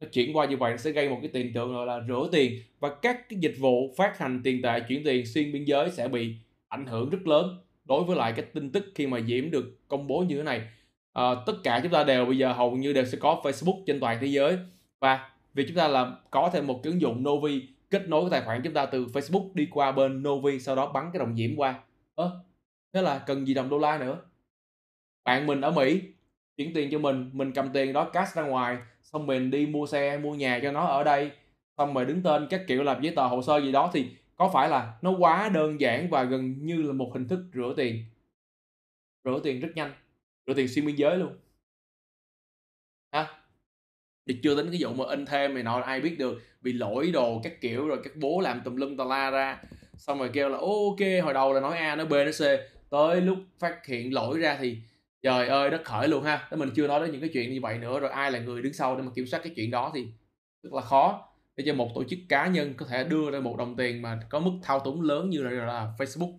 nó chuyển qua như vậy nó sẽ gây một cái tiền tượng gọi là rửa tiền và các cái dịch vụ phát hành tiền tệ chuyển tiền xuyên biên giới sẽ bị ảnh hưởng rất lớn đối với lại cái tin tức khi mà diễm được công bố như thế này. À, tất cả chúng ta đều bây giờ hầu như đều sẽ có Facebook trên toàn thế giới. Và vì chúng ta là có thêm một cái ứng dụng Novi kết nối cái tài khoản chúng ta từ Facebook đi qua bên Novi sau đó bắn cái đồng diễm qua. Ơ à, thế là cần gì đồng đô la nữa? Bạn mình ở Mỹ chuyển tiền cho mình mình cầm tiền đó cash ra ngoài xong mình đi mua xe mua nhà cho nó ở đây. Xong rồi đứng tên các kiểu làm giấy tờ hồ sơ gì đó thì có phải là nó quá đơn giản và gần như là một hình thức rửa tiền. Rửa tiền rất nhanh rửa tiền xuyên biên giới luôn. Ha? Thì chưa tính cái vụ mà in thêm này nọ ai biết được. Bị lỗi đồ các kiểu rồi các bố làm tùm lum tà la ra. Xong rồi kêu là ok hồi đầu là nói a nói b nói c. Tới lúc phát hiện lỗi ra thì trời ơi đất khởi luôn ha. Thế mình chưa nói đến những cái chuyện như vậy nữa. Rồi ai là người đứng sau để mà kiểm soát cái chuyện đó thì rất là khó. Để cho một tổ chức cá nhân có thể đưa ra một đồng tiền mà có mức thao túng lớn như là, là Facebook.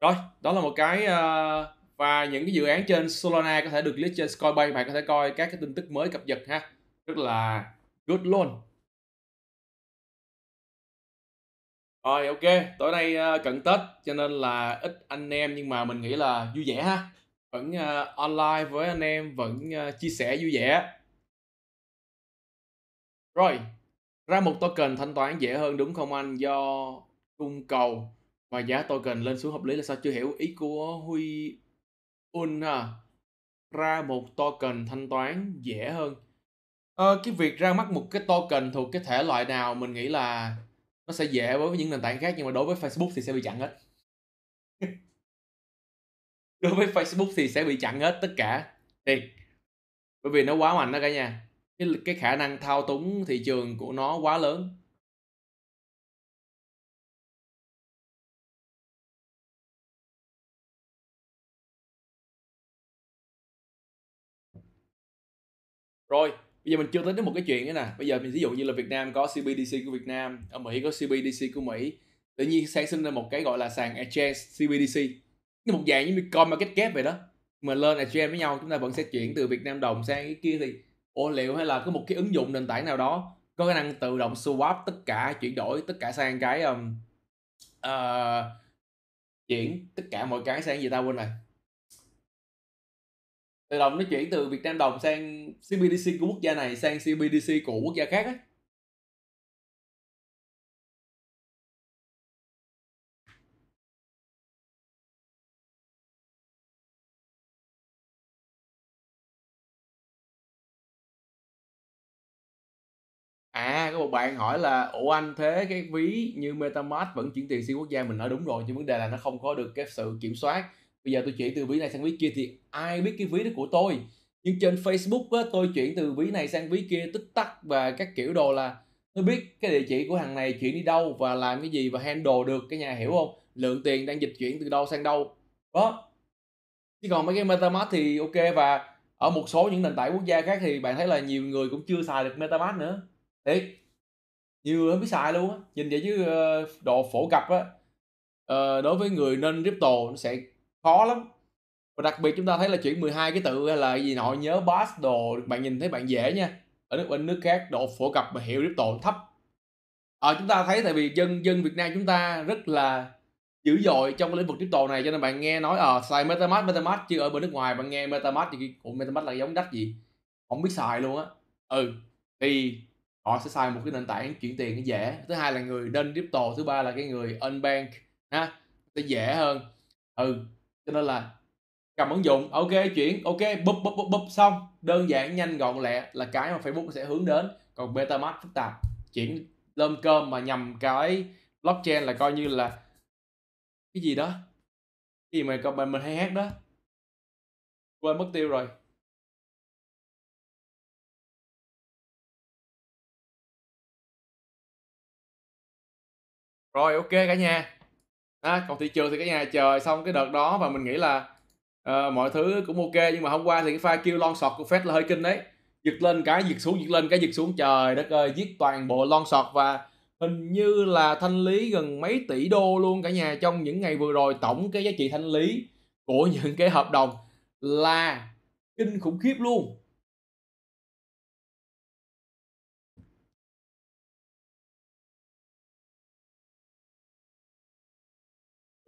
Rồi đó là một cái uh, và những cái dự án trên Solana có thể được list trên Coinbase bạn có thể coi các cái tin tức mới cập nhật ha. Rất là good luôn. Rồi ok. Tối nay ờ, cận Tết cho nên là ít anh em nhưng mà mình nghĩ là vui vẻ ha. Vẫn uh, online với anh em vẫn uh, chia sẻ vui vẻ. Rồi, ra một token thanh toán dễ hơn đúng không anh? Do cung cầu và giá token lên xuống hợp lý là sao? Chưa hiểu ý của Huy Una. Ra một token thanh toán dễ hơn. Ờ, cái việc ra mắt một cái token thuộc cái thể loại nào mình nghĩ là nó sẽ dễ với những nền tảng khác nhưng mà đối với Facebook thì sẽ bị chặn hết. *laughs* Đối với Facebook thì sẽ bị chặn hết tất cả. thì Bởi vì nó quá mạnh đó cả nhà. Cái cái khả năng thao túng thị trường của nó quá lớn. Rồi, bây giờ mình chưa tính đến một cái chuyện nữa nè. Bây giờ mình ví dụ như là Việt Nam có CBDC của Việt Nam, ở Mỹ có CBDC của Mỹ. Tự nhiên sản sinh ra một cái gọi là sàn exchange CBDC. Như một dạng như Bitcoin market cap vậy đó. Mà lên exchange với nhau chúng ta vẫn sẽ chuyển từ Việt Nam đồng sang cái kia thì ô liệu hay là có một cái ứng dụng nền tảng nào đó có khả năng tự động swap tất cả chuyển đổi tất cả sang cái um, uh, chuyển tất cả mọi cái sang gì ta quên rồi tự động nó chuyển từ Việt Nam đồng sang CBDC của quốc gia này sang CBDC của quốc gia khác á À, có một bạn hỏi là "Ủa anh thế cái ví như MetaMask vẫn chuyển tiền xuyên quốc gia?" Mình nói đúng rồi, nhưng vấn đề là nó không có được cái sự kiểm soát. Bây giờ tôi chuyển từ ví này sang ví kia thì ai biết cái ví đó của tôi? Nhưng trên Facebook á, tôi chuyển từ ví này sang ví kia tích tắc và các kiểu đồ là tôi biết cái địa chỉ của thằng này chuyển đi đâu và làm cái gì và handle được, cái nhà hiểu không? Lượng tiền đang dịch chuyển từ đâu sang đâu. Đó. Chứ còn mấy cái MetaMask thì ok và ở một số những nền tảng quốc gia khác thì bạn thấy là nhiều người cũng chưa xài được MetaMask nữa. Thiệt, nhiều người không biết xài luôn á, nhìn vậy chứ, ờ, độ phổ cập á, ờ, đối với người nên crypto nó sẽ khó lắm. Và đặc biệt chúng ta thấy là chuyển 12 cái tự hay là gì nọ nhớ bass đồ, bạn nhìn thấy bạn dễ nha, ở nước bên nước khác độ phổ cập và hiểu crypto thấp. à, chúng ta thấy tại vì dân dân Việt Nam chúng ta rất là dữ dội trong cái lĩnh vực crypto này cho nên bạn nghe nói, ờ, xài MetaMask, MetaMask chứ ở bên nước ngoài bạn nghe MetaMask thì cũng MetaMask là giống đắt gì? không biết xài luôn á. Ừ, thì họ sẽ xài một cái nền tảng chuyển tiền dễ. Thứ hai là người nên crypto, thứ ba là cái người unbank ha, sẽ dễ hơn. Ừ, cho nên là cầm ứng dụng, ok chuyển, ok búp búp búp búp xong, đơn giản, nhanh, gọn lẹ là cái mà Facebook sẽ hướng đến. Còn MetaMask phức tạp, chuyển lơm cơm mà nhầm cái blockchain là coi như là cái gì đó, cái gì mà các mình mình hay hát đó. Quên mất tiêu rồi. Rồi, ok cả nhà. A, còn thị trường thì cả nhà chờ xong cái đợt đó và mình nghĩ là, ờ, mọi thứ cũng ok nhưng mà hôm qua thì cái pha kêu long sọt của Fed là hơi kinh đấy. Giật lên cái giật xuống, giật lên cái giật xuống, trời đất ơi, giết toàn bộ long sọt và hình như là thanh lý gần mấy tỷ đô luôn cả nhà trong những ngày vừa rồi. Tổng cái giá trị thanh lý của *laughs* những cái hợp đồng là kinh khủng khiếp luôn.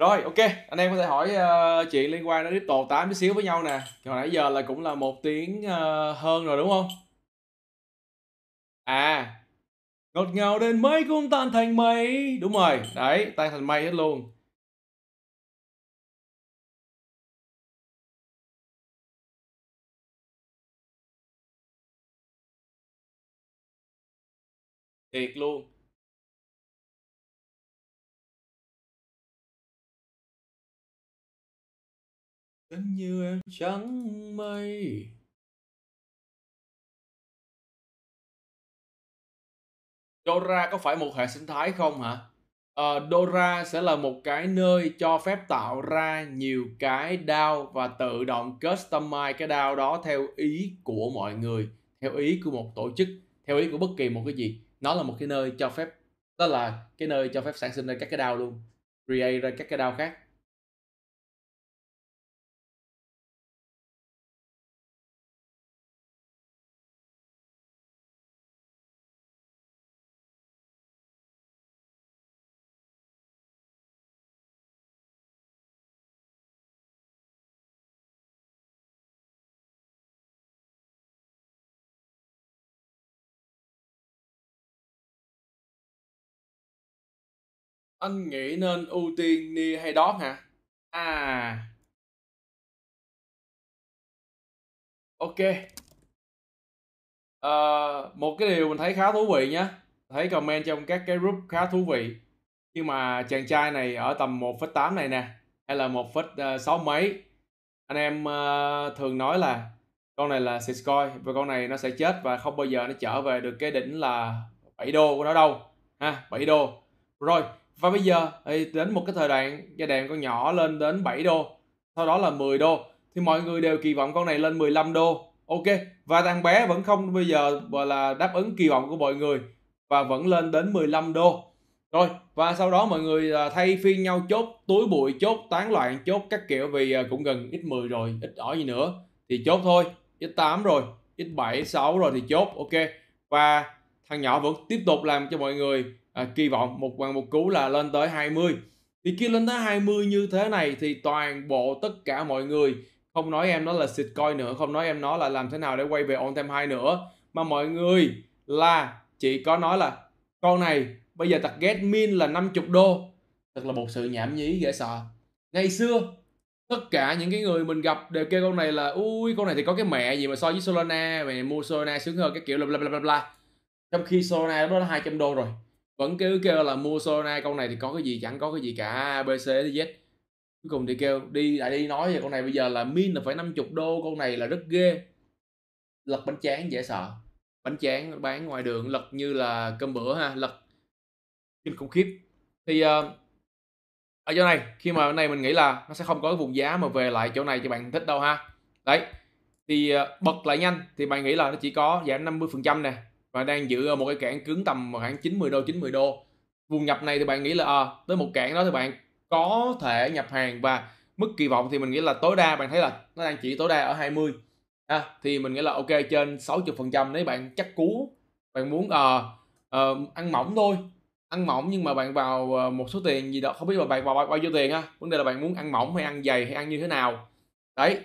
Rồi, ok anh em có thể hỏi, uh, chuyện liên quan đến crypto tám chút xíu với nhau nè. Hồi nãy giờ là cũng là một tiếng, uh, hơn rồi, đúng không À, ngọt ngào đến mấy cũng tan thành mây. Đúng rồi, đấy, tan thành mây hết luôn. Thiệt luôn. Tình như em trắng mây. Dora có phải một hệ sinh thái không hả? Ờ, Dora sẽ là một cái nơi cho phép tạo ra nhiều cái DAO và tự động customize cái DAO đó theo ý của mọi người, theo ý của một tổ chức, theo ý của bất kỳ một cái gì. Nó là một cái nơi cho phép đó là cái nơi cho phép sản sinh ra các cái DAO luôn, create ra các cái DAO khác. Anh nghĩ nên ưu tiên Nia hay Dot hả? À. Ok. À, một cái điều mình thấy khá thú vị nhá. Thấy comment trong các cái group khá thú vị. Khi mà chàng trai này ở tầm 1.8 này nè, hay là 1.6 ờ, mấy, anh em uh, thường nói là con này là Sitcoin và con này nó sẽ chết và không bao giờ nó trở về được cái đỉnh là 7 đô của nó đâu ha 7 đô rồi và bây giờ, thì đến một cái thời đoạn giai đoạn con nhỏ lên đến 7 đô, sau đó là 10 đô. Thì mọi người đều kỳ vọng con này lên 15 đô. Ok, và thằng bé vẫn không bây giờ, gọi là, đáp ứng kỳ vọng của mọi người và vẫn lên đến 15 đô. Rồi, và sau đó mọi người à, thay phiên nhau chốt túi bụi, chốt tán loạn, chốt các kiểu vì à, cũng gần ít 10 rồi, ít ỏi gì nữa. Thì chốt thôi x8 rồi x7 6 rồi thì chốt, ok. Và thằng nhỏ vẫn tiếp tục làm cho mọi người à, kỳ vọng một bằng một cú là lên tới 20 thì khi lên tới 20 như thế này thì toàn bộ tất cả mọi người không nói em nó là xịt coi nữa không nói em nó là làm thế nào để quay về on time hai nữa mà mọi người là chỉ có nói là con này bây giờ target min là 50 đô. Thật là một sự nhảm nhí dễ sợ. Ngày xưa tất cả những cái người mình gặp đều kêu con này là ui con này thì có cái mẹ gì mà so với Solana mày mua Solana sướng hơn cái kiểu bla bla bla bla trong khi Solana đó là 200 đô rồi vẫn kêu kêu là mua Solana con này thì có cái gì chẳng có cái gì cả ABC Z. Cuối cùng thì kêu đi lại đi nói về con này bây giờ là min là phải 50 đô con này là rất ghê. Lật bánh tráng dễ sợ. Bánh tráng bán ngoài đường lật như là cơm bữa ha lật. Kinh khủng khiếp. Thì uh, ở chỗ này khi mà ở này mình nghĩ là nó sẽ không có cái vùng giá mà về lại chỗ này cho bạn thích đâu ha. Đấy. Thì uh, bật lại nhanh thì bạn nghĩ là nó chỉ có giảm 50 phần trăm nè và đang giữ ở một cái cản cứng tầm khoảng 90 đô 90 đô. Vùng nhập này thì bạn nghĩ là à, tới một cản đó thì bạn có thể nhập hàng và mức kỳ vọng thì mình nghĩ là tối đa bạn thấy là nó đang chỉ tối đa ở 20 à, thì mình nghĩ là ok trên 60 phần trăm. Nếu bạn chắc cú bạn muốn à, à, ăn mỏng thôi ăn mỏng nhưng mà bạn vào một số tiền gì đó không biết là bạn vào bao, bao nhiêu tiền ha vấn đề là bạn muốn ăn mỏng hay ăn dày hay ăn như thế nào. Đấy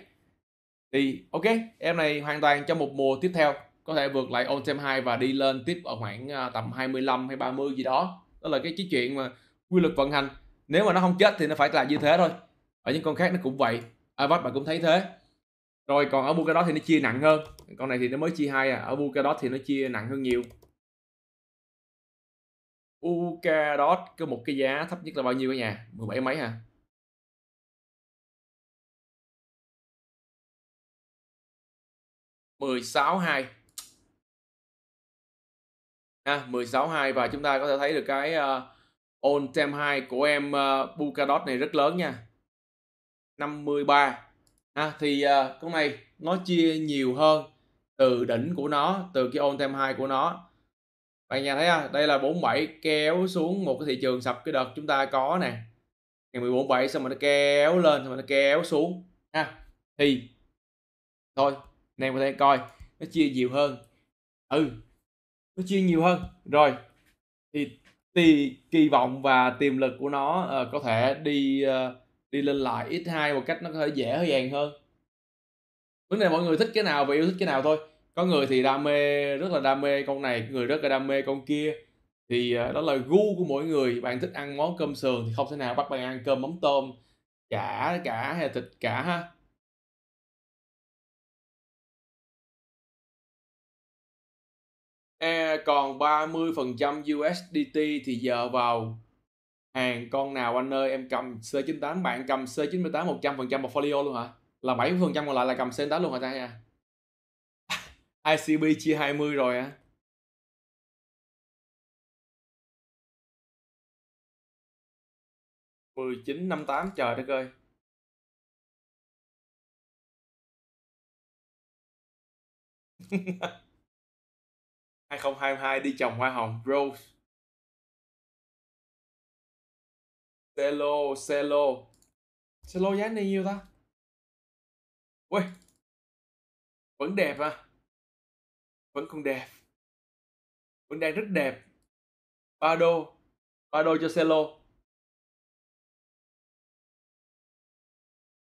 thì ok em này hoàn toàn trong một mùa tiếp theo có thể vượt lại on time 2 và đi lên tiếp ở khoảng à, tầm 25 hay 30 gì đó. Đó là cái, cái chuyện mà quy luật vận hành. Nếu mà nó không chết thì nó phải là như thế thôi. Ở những con khác nó cũng vậy. Avax bạn cũng thấy thế. Rồi còn ở Polkadot thì nó chia nặng hơn. Con này thì nó mới chia hai à. Ở Polkadot thì nó chia nặng hơn nhiều. Polkadot có một cái giá thấp nhất là bao nhiêu cả nhà? 17 mấy hả? Mười sáu hai ha 162 và chúng ta có thể thấy được cái ờ, uh, on time 2 của em ờ, uh, Bukadot này rất lớn nha. 53 ha thì uh, con này nó chia nhiều hơn từ đỉnh của nó từ cái on time 2 của nó. Bạn nhà thấy không đây là 47 kéo xuống một cái thị trường sập cái đợt chúng ta có nè. Ngày 14 7 xong rồi nó kéo lên xong rồi nó kéo xuống ha. Thì thôi anh em có thể coi nó chia nhiều hơn. Ừ nó chia nhiều hơn. Rồi thì thì kỳ vọng và tiềm lực của nó uh, có thể đi uh, đi lên lại x2 một cách nó có thể dễ dàng hơn. Vấn đề mọi người thích cái nào và yêu thích cái nào thôi. Có người thì đam mê rất là đam mê con này người rất là đam mê con kia. Thì uh, đó là gu của mỗi người. Bạn thích ăn món cơm sườn thì không thể nào bắt bạn ăn cơm mắm tôm chả cả hay thịt cả ha. E còn 30% USDT thì giờ vào hàng con nào anh ơi? Em cầm C98 bạn cầm C98 100% portfolio luôn hả? Là 70% còn lại là cầm C98 luôn hả ta? *laughs* Nha ICB chia 20 rồi á. mười chín năm tám, trời đất ơi. *laughs* 2022 đi trồng hoa hồng Rose. Cello Cello Cello giá này nhiêu ta? Ui Vẫn đẹp à? Vẫn còn đẹp. Vẫn đang rất đẹp. 3 đô 3 đô cho Cello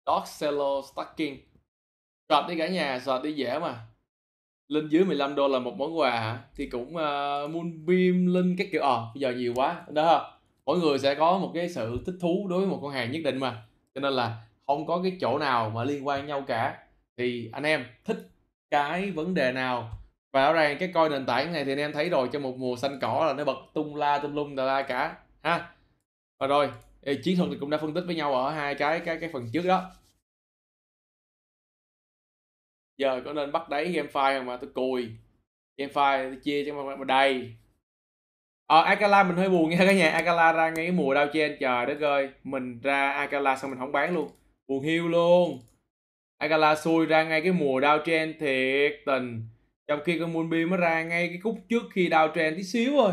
Dog Cello Stacking Sọt đi cả nhà Sọt đi dễ mà lên dưới 15 đô là một món quà hả? Thì cũng uh, Moonbeam Linh các kiểu ờ bây giờ nhiều quá. Đó mỗi người sẽ có một cái sự thích thú đối với một con hàng nhất định mà. Cho nên là không có cái chỗ nào mà liên quan nhau cả. Thì anh em thích cái vấn đề nào? Và rõ ràng cái coi nền tảng này thì anh em thấy rồi cho một mùa xanh cỏ là nó bật tung la tung lung tà la cả ha? Và rồi chiến thuật thì cũng đã phân tích với nhau ở hai cái cái cái phần trước đó giờ có nên bắt đáy game file không mà? Tôi cùi. Game file tôi chia cho mà đầy ờ Akala mình hơi buồn nha cả nhà. Akala ra ngay cái mùa đau chen trời đất ơi. Mình ra Akala xong mình không bán luôn. Buồn hiu luôn. Akala xui ra ngay cái mùa đau chen thiệt tình. Trong khi con Moonbeam mới ra ngay cái khúc trước khi đau chen tí xíu thôi.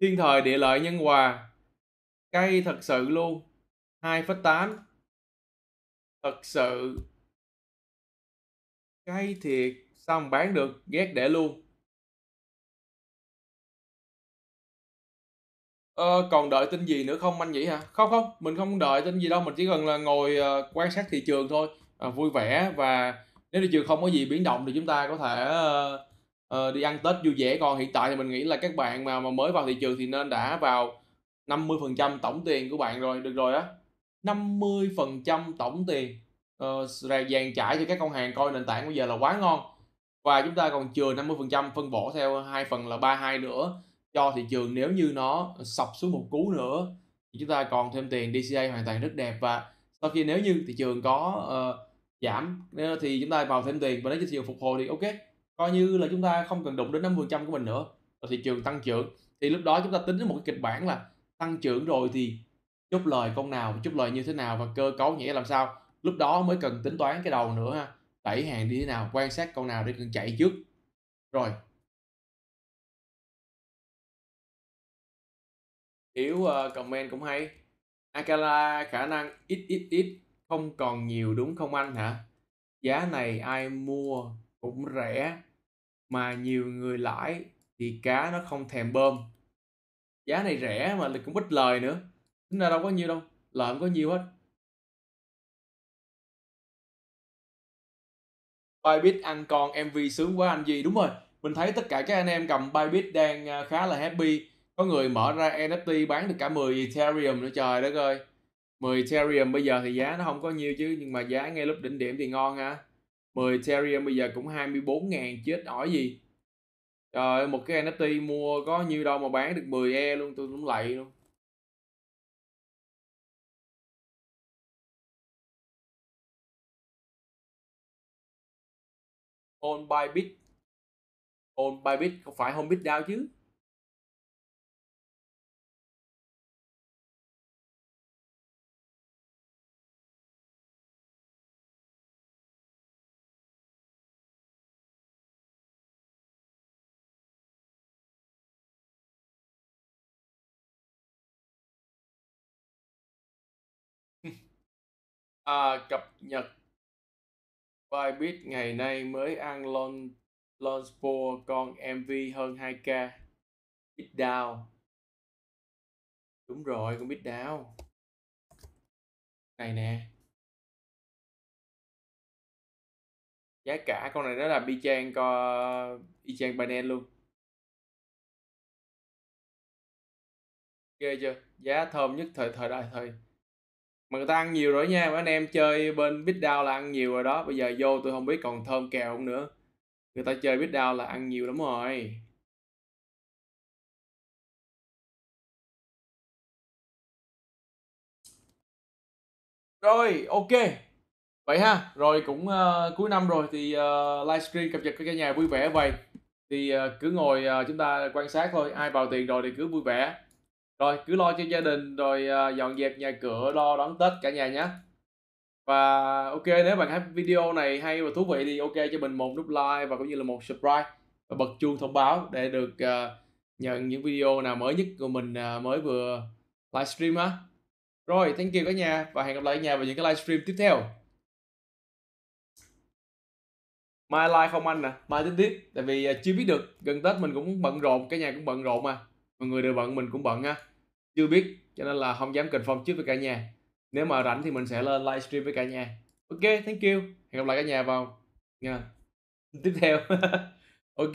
Thiên thời địa lợi nhân hòa. Cây thật sự luôn. 2,8 thật sự cay thiệt sao mà bán được ghét để luôn Ờ, còn đợi tin gì nữa không anh nhỉ hả? Không không, mình không đợi tin gì đâu, mình chỉ cần là ngồi uh, quan sát thị trường thôi, uh, vui vẻ và nếu thị trường không có gì biến động thì chúng ta có thể uh, uh, đi ăn Tết vui vẻ. Còn hiện tại thì mình nghĩ là các bạn mà mà mới vào thị trường thì nên đã vào 50% tổng tiền của bạn rồi, được rồi á. 50% tổng tiền uh, dàn trải cho các con hàng coi nền tảng bây giờ là quá ngon. Và chúng ta còn chừa 50% phân bổ theo hai phần là 32 nữa cho thị trường nếu như nó sập xuống một cú nữa thì chúng ta còn thêm tiền DCA hoàn toàn rất đẹp. Và sau khi nếu như thị trường có uh, giảm ờ, thì chúng ta vào thêm tiền và nếu thị trường phục hồi thì ok. Coi như là chúng ta không cần đụng đến 50% của mình nữa và thị trường tăng trưởng. Thì lúc đó chúng ta tính đến một cái kịch bản là tăng trưởng rồi thì chốt lời con nào chốt lời như thế nào và cơ cấu nhảy làm sao lúc đó mới cần tính toán cái đầu nữa ha. Đẩy hàng đi thế nào quan sát con nào để cần chạy trước. Rồi. Hiếu uh, ờ, comment cũng hay. Akala khả năng ít ít ít không còn nhiều đúng không anh hả? Giá này ai mua cũng rẻ mà nhiều người lãi thì cá nó không thèm bơm. Giá này rẻ mà cũng ít lời nữa. Tính ra đâu có nhiêu đâu lợi không có nhiều hết. Bybit ăn con MV sướng quá anh gì đúng rồi mình thấy tất cả các anh em cầm Bybit đang à, khá là happy. Có người mở ra NFT bán được cả 10 Ethereum nữa trời đất ơi. 10 Ethereum bây giờ thì giá nó không có nhiêu chứ nhưng mà giá ngay lúc đỉnh điểm thì ngon ha 10 Ethereum bây giờ cũng 24 ngàn chết ỏi gì. Trời ơi, một cái NFT mua có nhiêu đâu mà bán được 10 E luôn tôi cũng lạy luôn. On by bit. On by bit không phải Homebit đao chứ? *laughs* À, cập nhật. Bybit ngày nay mới ăn lon Lonspo con MV hơn 2k Bit down Đúng rồi, con Bit down Này nè. Giá cả con này nó là bi chang co y chang Binance luôn. Ghê chưa? Giá thơm nhất thời thời đại thời mà người ta ăn nhiều rồi nha mấy anh em chơi bên Bitdown là ăn nhiều rồi đó. Bây giờ vô tôi không biết còn thơm kèo không nữa. Người ta chơi Bitdown là ăn nhiều lắm rồi. Rồi ok. Vậy ha rồi cũng uh, cuối năm rồi thì uh, livestream cập nhật cho cả nhà vui vẻ vậy. Thì uh, cứ ngồi uh, chúng ta quan sát thôi ai vào tiền rồi thì cứ vui vẻ rồi cứ lo cho gia đình rồi à, dọn dẹp nhà cửa lo đón tết cả nhà nhé. Và ok nếu bạn thấy video này hay và thú vị thì ok cho mình một nút like và cũng như là một subscribe và bật chuông thông báo để được uh, nhận những video nào mới nhất của mình uh, mới vừa livestream á. Rồi thank you cả nhà và hẹn gặp lại cả nhà vào những cái livestream tiếp theo. Mai like không anh nè mai tính tiếp. Tại vì uh, chưa biết được gần tết mình cũng bận rộn cả nhà cũng bận rộn mà. Mọi người đều bận mình cũng bận ha chưa biết, cho nên là không dám confirm trước với cả nhà. Nếu mà rảnh thì mình sẽ lên livestream với cả nhà. Ok, thank you. Hẹn gặp lại cả nhà vào nha. Tiếp theo. *laughs* Ok.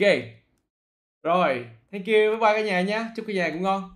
Rồi, thank you. Bye bye cả nhà nhé chúc cả nhà cũng ngon.